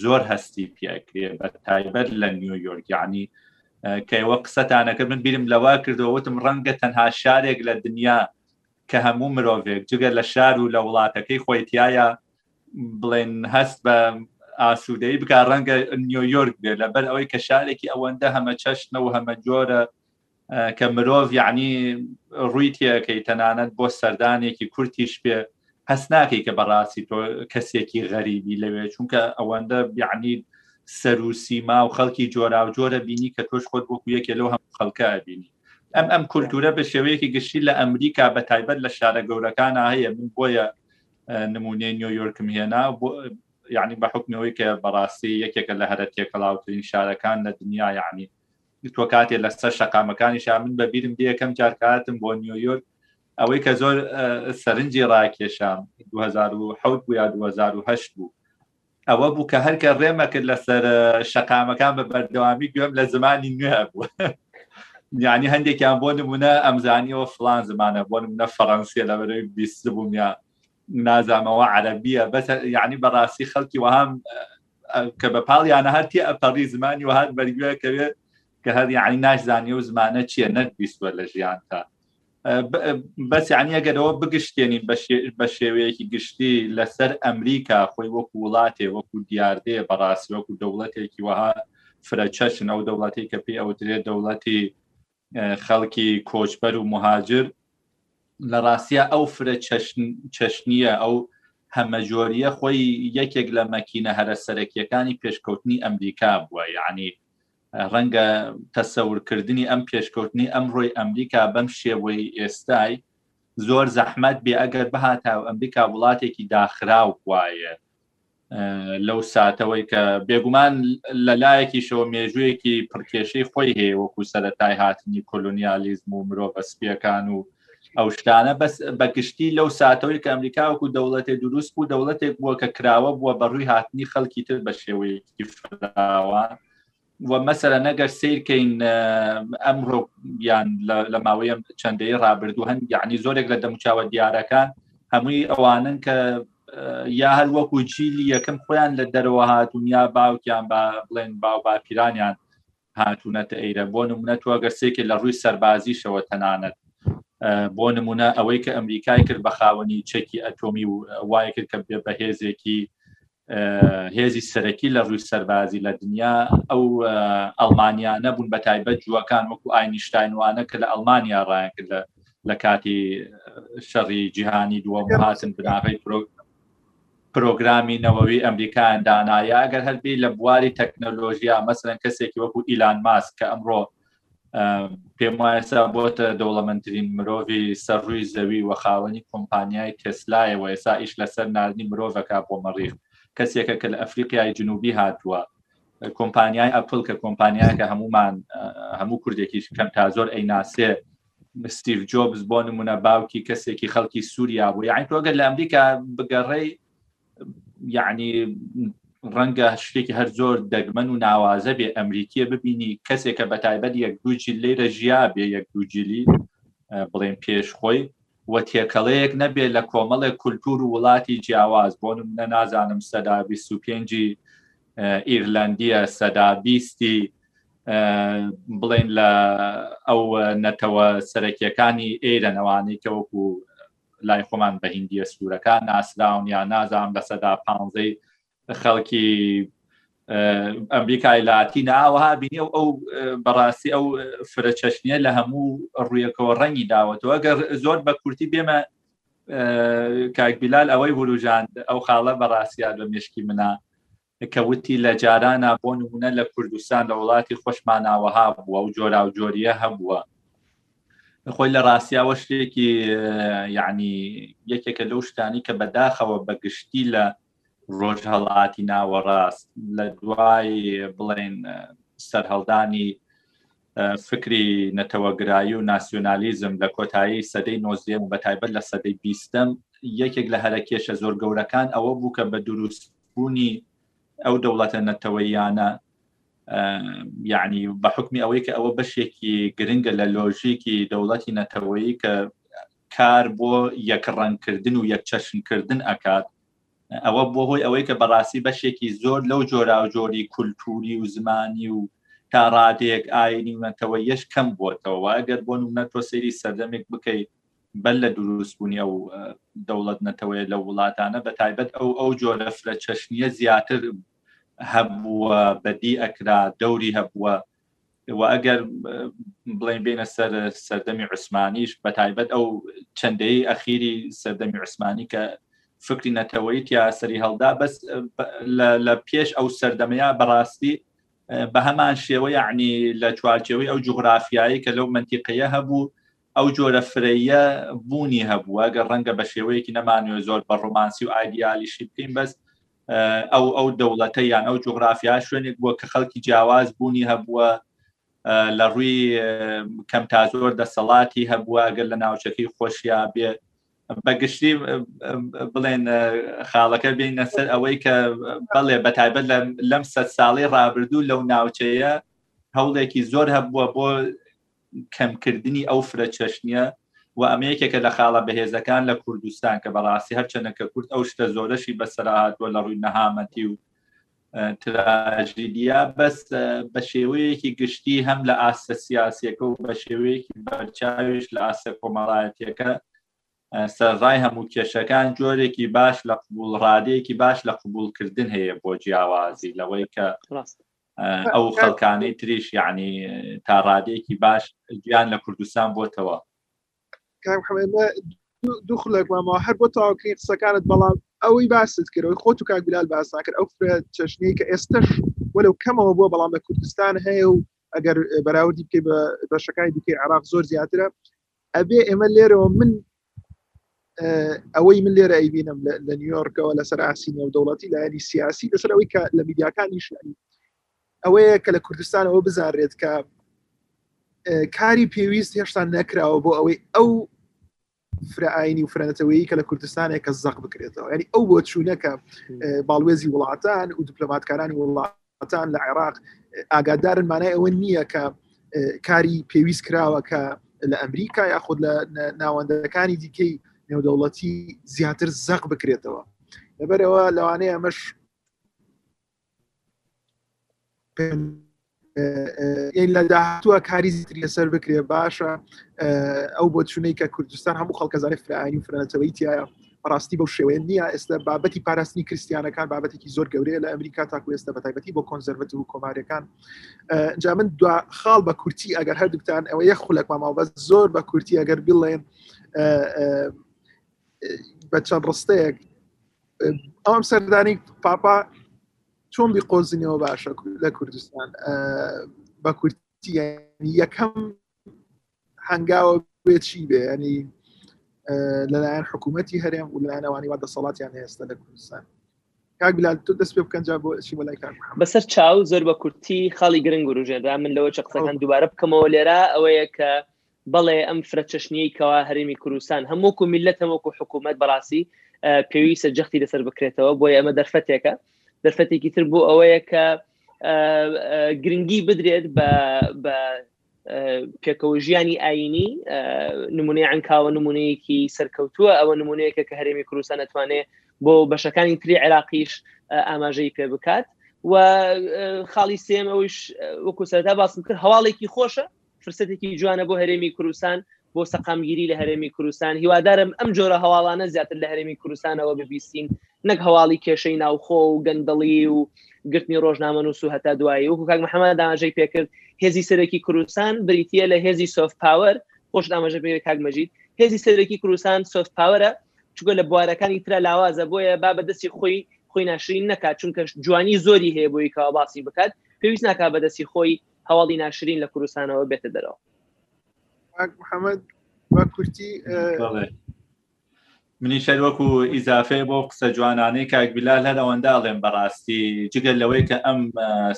زۆر هەستی پێکرێ بە تایبەت لە نیویۆرگیانی کەەوە قسەتانەکە من بیرم لەوا کردەوە وتم ڕەنگە تەنها شارێک لە دنیا کە هەموو مرۆڤێک جگە لە شار و لە وڵاتەکەی خۆیتیایە بڵێن هەست بە ئاسوودەی بک ڕەنگە نیویۆرک بێت لەبەر ئەوەی کە شارێکی ئەوەندە هەمە چەشنە و هەمە جۆرە کە مرۆڤ یعنی ڕووی تێەکەی تەنانەت بۆ سەردانێکی کورتیش پێ هەست ناکەی کە بەڕاستی تۆ کەسێکی غەریبی لەوێ چونکە ئەوەندە بیعنی سەروسیما و خەڵکی جۆرا و جۆرە بینی کە تۆش خۆت وەکو یەکێ لەو هەم خەڵکە بینی ئەم ئەم کولتورە بە شێوەیەکی گشتی لە ئەمریکا بە تایبەت لە شارە گەورەکان هەیە من بۆیە نمونەی نیۆیۆرکم هێنا یعنی بە حکمەوەی کە بەڕاستی یەکێکە لە هەرە تێکەڵاوترین شارەکان لە دنیا یعنی تۆ کاتێ لەسەر شەقامەکانی شار من بەبیرم دی یەکەم جارکاتم بۆ نیۆیۆرک ئەوەی کە زۆر سەرنجی ڕاکێشام 2010 بوو یا 2010 بوو ئەوە بوو کە هەرکە ڕێمە کرد لەسەر شەقامەکان بە بەردەوامی گوێم لە زمانی نوێ بوو یعنی هەندێکیان بۆ نمونە ئەمزانیەوە فلان زمانە بۆ نمونە فەڕەنسیە لە بەرەوەی بیست بووم یا نازامەوە عەربیە بەس یعنی بەڕاستی خەڵکی وەهام کە بە پاڵ یانە هەرتی ئەپەڕی زمانی وهات بەرگوێکەوێت کە هەر یعنی ناشزانانی و زمانە چییە نەربیستوە لە ژیانتا بەس یعنی ئەگەرەوە بگشتێنین بە شێوەیەکی گشتی لەسەر ئەمریکا خۆی وەکو وڵاتێ وەکو دیاردێ بەڕاستی وەکو دەوڵەتێکی وەها فرەچەشن ئەو دەوڵەتی کە پێی ئەوترێت دەوڵەتی خەڵکی کۆچبەر و مهاجر لە ڕاستە ئەو فرە چەشنیە ئەو هەمەجۆریە خۆی یەکێک لە مەکینە هەرە سەرەکیەکانی پێشکەوتنی ئەمریکا بووە یعنی ڕەنگە تەسەورکردنی ئەم پێشکەوتنی ئەمڕۆی ئەمریکا بەم شێوەی ئێستای زۆر زەحمەت بێ ئەگەر بهاتا و ئەمریکا وڵاتێکی داخراو وایە لەو ساتەوەی کە بێگومان لە لایەکیشەوە مێژوویەکی پڕکێشەی خۆی هەیە وەکو سەرەتای هاتنی کۆلونیالیزم و مرۆڤە سپیەکان و ئەو شتانە بەس بە گشتی لەو ساتەوەی کە ئەمریکا وەکو دەوڵەتێ دروست بوو دەوڵەتێک بووە کە کراوە بووە بە ڕووی هاتنی خەڵکی تر بە شێوەیەکی فراوان وە مەسەرە نەگەر سیرکەین ئەمڕۆ یان لە ماوەیە چەندەی ڕابردوو هەن یعنی زۆرێک لە دەموچاوە دیارەکان هەمووی ئەوانن کە یا هەر وەکو جیلی یەکەم خۆیان لە دەرەوە هاتون یا باوکیان با بڵێن باو باپیرانیان هاتوونەتە ئەیرە بۆ نمونە تو ئەگەر سێکێ لە ڕووی سەربازیشەوە تەنانەت بۆ نمونە ئەوەی کە ئەمریکای کرد بە خاوەنی چەکی ئەتۆمی و وای کرد کە بێ بەهێزێکی هێزی سەرەکی لە ڕووی سەربازی لە دنیا ئەو ئەلمانیا نەبوون بە تایبەت جووەکان وەکو ئاینیشتاینوانە کە لە ئەلمانیا ڕایان کرد لە کاتی شەڕی جیهانی دووە هاتن بناغی پرۆگرامی نەوەوی ئەمریکایان دانایە ئەگەر هەربی لە بواری تەکنەلۆژیا مەسەن کەسێکی وەکو ئیلان ماسک کە ئەمڕۆ پێم وایە سا بۆتە دەوڵەمەندترین مرۆڤی سەر ڕووی زەوی و خاوەنی کۆمپانیای تێسلایەوە ئێسا ئیش لەسەر ناردنی مرۆڤەکە بۆ مەڕیخ کەسێکە کە لە ئەفریقیای جنوبی هاتووە کۆمپانیای ئەپل کە کۆمپانیاکە هەمومان هەموو کوردێکیش کەم تا زۆر ئەیناسێ ستیڤ جۆبز بۆ نمونە باوکی کەسێکی خەڵکی سووریا بوو یعنی تۆگەر لە ئەمریکا بگەڕێی یعنی ڕەنگە شتێکی هەر زۆر دەگمەن و ناوازە بێ ئەمریکیە ببینی کەسێکە بە تایبەت یەک دووجیل لێرە ژیا بێ یەک دووجیلی بڵێن پێش خۆی و تێکەڵەیەک نەبێت لە کۆمەڵێک کولتور و وڵاتی جیاواز بۆ منە نازانم سەدا 25 ئیرلندیە سەدا بیستی بڵێن لە ئەو نەتەوە سەرەکیەکانی ئێرەنەوانەی کە وەکو لای خۆمان بە هندیە سوورەکە ناسراون یا نازان بە سەدا پانزەی خەڵکی ئەمریکای لاتی ناوەها بینی و ئەو بەڕاستی ئەو فرەچەشنە لە هەموو ڕویەکەوە ڕەنگی داوەتەوە گەر زۆر بە کورتی بێمە کاکبیلال ئەوەی وروژاند ئەو خاڵە بەڕاستیان بە مشکی منە کە وتی لە جارانا بۆ نموونە لە کوردستان لە وڵاتی خۆشمانا وەها بووە و جۆراوجۆریە هەبووە خۆی لە ڕاستیاوە شتێکی یعنی یەکێکە لەو شتانی کە بەداخەوە بەگشتی لە ڕۆژ هەڵاتی ناوەڕاست لە دوای بڵێن سەرهەڵدانی فکری نەتەوەگرایی و ناسیۆنالیزم لە کۆتایی سەدەی نۆزدەیەم و بەتایبەت لە سەدەی بیستەم یەکێک لە هەرە کێشە زۆر گەورەکان ئەوە بوو کە بە دروست بوونی ئەو دەوڵەتە نەتەوەیانە یعنی بە حکمی ئەوەی کە ئەوە بەشێکی گرنگە لە لۆژیکی دەوڵەتی نەتەوەیی کە کار بۆ یەکڕەنکردن و یەکچەشنکردن ئەکات ئەوە بووە هۆی ئەوەی کە بەڕاستی بەشێکی زۆر لەو جۆراوجۆری کولتوری و زمانی و تا ڕادێک ئاینی و نەتەوە یش کەم بۆتەوە گەر بۆن و نەتۆ سەیری سەردەمێک بکەیت بەر لە دروستبوونی ئەو دەوڵەت نەتەوەیە لە وڵاتانە بە تایبەت ئەو ئەو جۆرە فرە چەشنیە زیاتر هەبووە بەدی ئەکرا دەوری هەبووە و ئەگەر بڵین بینە سەر سەردەمی عوسمانیش بە تایبەت ئەو چەندەی ئەخیری سەردەمی عوسمانی کە فکری نەتەوەی تیا سەری هەڵدا بەس لە پێش ئەو سەردەمەیە بەڕاستی بە هەمان شێوە یعنی لە چوارچەوەی ئەو جوغرافیایی کە لەو منتیقەیە هەبوو ئەو جۆرە فرەیە بوونی هەبووە گە ڕەنگە بە شێوەیەکی نەمانوێ زۆر بە ڕۆمانسی و ئایدیالیشی بکەین بەس ئەو ئەو دەوڵەتە یان ئەو جوغرافیا شوێنێک بووە کە خەڵکی جیاواز بوونی هەبووە لە ڕووی کەم تا زۆر دەسەڵاتی هەبووە گەر لە ناوچەکەی خۆشیا بێ بەگشتی بڵێن خاڵەکە بینە سەر ئەوەی کە بەڵێ بە تایبەت لەم سە ساڵی ڕابردوو لەو ناوچەیە هەوڵێکی زۆر هەبووە بۆ کەمکردنی ئەو فرەچەشنیە و ئەمە یەکێکە لە خاڵە بەهێزەکان لە کوردستان کە بەڕاستی هەرچەنە کە کورد ئەو شتە زۆرەشی بەسەرا هاتووە لە ڕووی نەهامەتی و تراژیدیا بەس بە شێوەیەکی گشتی هەم لە ئاستە سیاسەکە و بە شێوەیەکی بەرچاویش لە ئاستە کۆمەڵایەتەکە سەرڕای هەموو کێشەکان جۆرێکی باش لە قبول ڕادەیەکی باش لە قبولکردن هەیە بۆ جیاوازی لەوەی کە ئەو خەڵکانەی تریش یعنی تا ڕادێکی باش گیان لە کوردستان بۆتەوە دوو خولەکمامەوە هەر بۆ تاواکەی قسەکانت بەڵام ئەوەی باست کردەوەی خۆ و کاک بلال باسان کرد ئەو فرە چەشنەی کە ئێستش وەلو کەمەوە بووە بەڵام لە کوردستان هەیە و ئەگەر بەراوردی بکەی بە بەشەکانی دیکەی عراق زۆر زیاترە ئەبێ ئێمە لێرەوە من ئەوەی من لێرە ئەیبینم لە نیویۆرکەوە لەسەر ئاسی نێودەوڵەتی لایەنی سیاسی لەسەر ئەوەی کە لە میدیاکانیش ینی ئەوەیە کە لە کوردستانەوە بزانرێت کە کاری پێویست هێشتا نەکراوە بۆ ئەوەی ئەو فرائینی و فرەنەتەوەیی کە لە کوردستانێک کە زەق بکرێتەوە ینی ئەو بۆ چوونەکە باڵوێزی وڵاتان و دیپلۆماتکارانی وڵات وڵاتان لە عێراق ئاگادارن مانای ئەوە نییە کە کاری پێویست کراوە کە لە ئەمریکا یاخود لە ناوەندەکانی دیکەی نێودەوڵەتی زیاتر زەق بکرێتەوە لەبەرەوە لەوانەیە ئەمەش لە داهاتوە کاری زیتری لەسەر بکرێ باشە ئەو بۆ چونەی کە کوردستان هەموو خەڵکەزانانی فرانی فرەتەوەی تایە بەڕاستی بەو شێوەیە نییە ئێستا بابەتی پاراستنی کریسیانەکان بابەتێکی زۆر گەورەیە لە ئەمریکا تاکو ئێستا بەتایبەتی بۆ کۆنزەرڤەت و کۆمارەکان جا من دو خاڵ بە کورتی ئەگەر هەردووکتان ئەوە یە خولەک ماماوە بەس زۆر بە کورتی ئەگەر بڵێن بە چەند ڕستەیەک ئەوم سەردانی پاپا چۆن بی قۆزینەوە باشە لە کوردستان بە کورتی یەکەم هەنگاوە بێت چی بێ ینی لەلایەن حکوومەتتی هەرێم و لایەنەوانی وا دەسەڵاتیان هێستا لە کوردستان کاگلال تۆ دەست پێ بکەنجا بۆ چی بەلای کار بەسەر چاو زۆر بە کورتی خاڵی گرنگ وروژێنرا من لەوە چە قسەکان دووبارە بکەمەوە لێرە ئەوەیە کە بەڵێ ئەم فرە چەشنی کەوا هەرمی کوردستان هەمووکو میلەت هەمووکو حکوومەت بەڕاستی پێویستە جەختی لەسەر بکرێتەوە بۆی ئەمە دەرفەتێکە دەرفەتێکی تر بۆ ئەوەیە کە گرنگی بدرێت بە پێکەوە ژیانی ئاینی نمونەی ئەنکاوە نمونەیەکی سەرکەوتووە ئەوە نمونەیەکە کە هەرێمی کوردستان ئەتوانێت بۆ بەشەکانی تری عێراقیش ئاماژەی پێ بکات و خاڵی سێم ئەوش وەکو سەردا باسم کرد هەواڵێکی خۆشە فرسەتێکی جوانە بۆ هەرێمی کوردستان بۆ سەقامگیری لە هەرێمی کوردستان هیوادارم ئەم جۆرە هەواڵانە زیاتر لە هەرێمی کوردستانەوە ببیستین نەک هەواڵی کێشەی ناوخۆ و گەندەڵی و گرتنی ڕۆژنامە نووس و هەتا دوایی و کاک محەممە داماژەی پێکرد هێزی سەرەکی کوردستان بریتە لە هێزی سۆف پاوەر خۆش داماژە پێ کاک مەجید هێزی سەرەکی کوردستان سۆف پاوەرە چگە لە بوارەکانی تررا لاوازە بۆیە با بە دەستی خۆی خۆی ناشرین نکات چونکە جوانی زۆری هەیە بۆی کەوا باسی بکات پێویست ناکا بەدەستی خۆی هەواڵی ناشرین لە کوردستانەوە بێتە دەرەوە محەممەد بە کورتی منی شەر وەکو ئیزافێ بۆ قسە جوانانەی کاکبیلا هەر ئەوەندا ئەڵێم بەڕاستی جگە لەوەی کە ئەم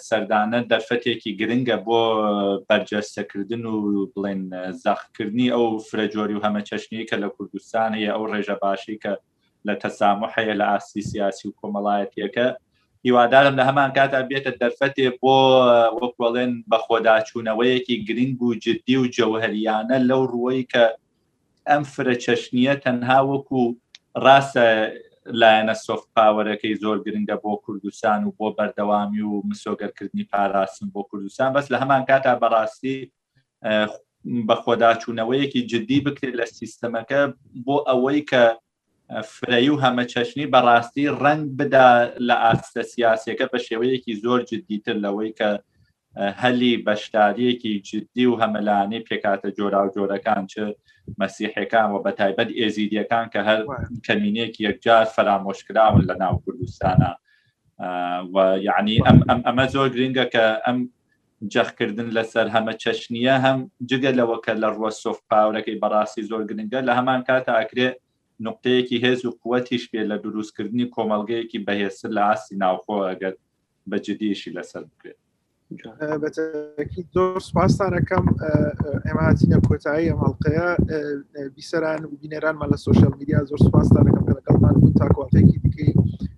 سەردانە دەرفەتێکی گرنگە بۆ بەرجەستەکردن و بڵێن زەخکردنی ئەو فرەجۆری و هەمە چەشنی کە لە کوردستان هەیە ئەو ڕێژە باشی کە لە تەساموح هەیە لە ئاستی سیاسی و کۆمەڵایەتیەکە هیوادارم لە هەمان کاتا بێتە دەرفەتێ بۆ وەکڵێن بە خۆداچوونەوەیەکی گرنگ و جددی و جەوهریانە لەو ڕووەی کە ئەم فرە چەشنیە تەنها وەکو ڕاستە لایەنە سۆفت پاوەرەکەی زۆر گرنگە بۆ کوردستان و بۆ بەردەوامی و مسۆگەرکردنی پاراستن بۆ کوردستان بەس لە هەمان کاتا بەڕاستی بەخۆداچوونەوەیەکی جددی بکرێت لە سیستەمەکە بۆ ئەوەی کە فرەی و هەمە چەشنی بەڕاستی ڕنگ بدا لە ئاستە سیاسەکە بە شێوەیەکی زۆر جددیتر لەوەی کە هەلی بەشداریەکی جددی و هەمەلانی پێکاتە جۆرا و جۆرەکان چ مەسیحەکان و بە تایبەت ئێزیدیەکان کە هەر کەمینێک یەکجار فەرامۆشکراون لە ناو کوردستانە و یعنی ئەم ئەم ئەمە زۆر گرنگە کە ئەم جەختکردن لەسەر هەمەچەشنییە هەم، جگە لەوە کە لە ڕووە سۆفت پاوەرەکەی بەڕاستی زۆر گرنگە، لە هەمان کاتدا ئەکرێ نوقتەیەکی هێز و قووەتیش بێ لە درووستکردنی کۆمەڵگەیەکی بەهێزتر لە ئاستی ناوخۆ ئەگەر بە جدی ئیشی لەسەر بکرێت. بەتەکی زۆر سپاستانەکەم ئێمە هاتینە کۆتایی ئەم هەڵلقەیە بیسەران و بینەرانمان لە سوۆشل میدیا زۆر سپاستانەکەم کە لەگەڵمان بوون تاکواتێکی دیکەی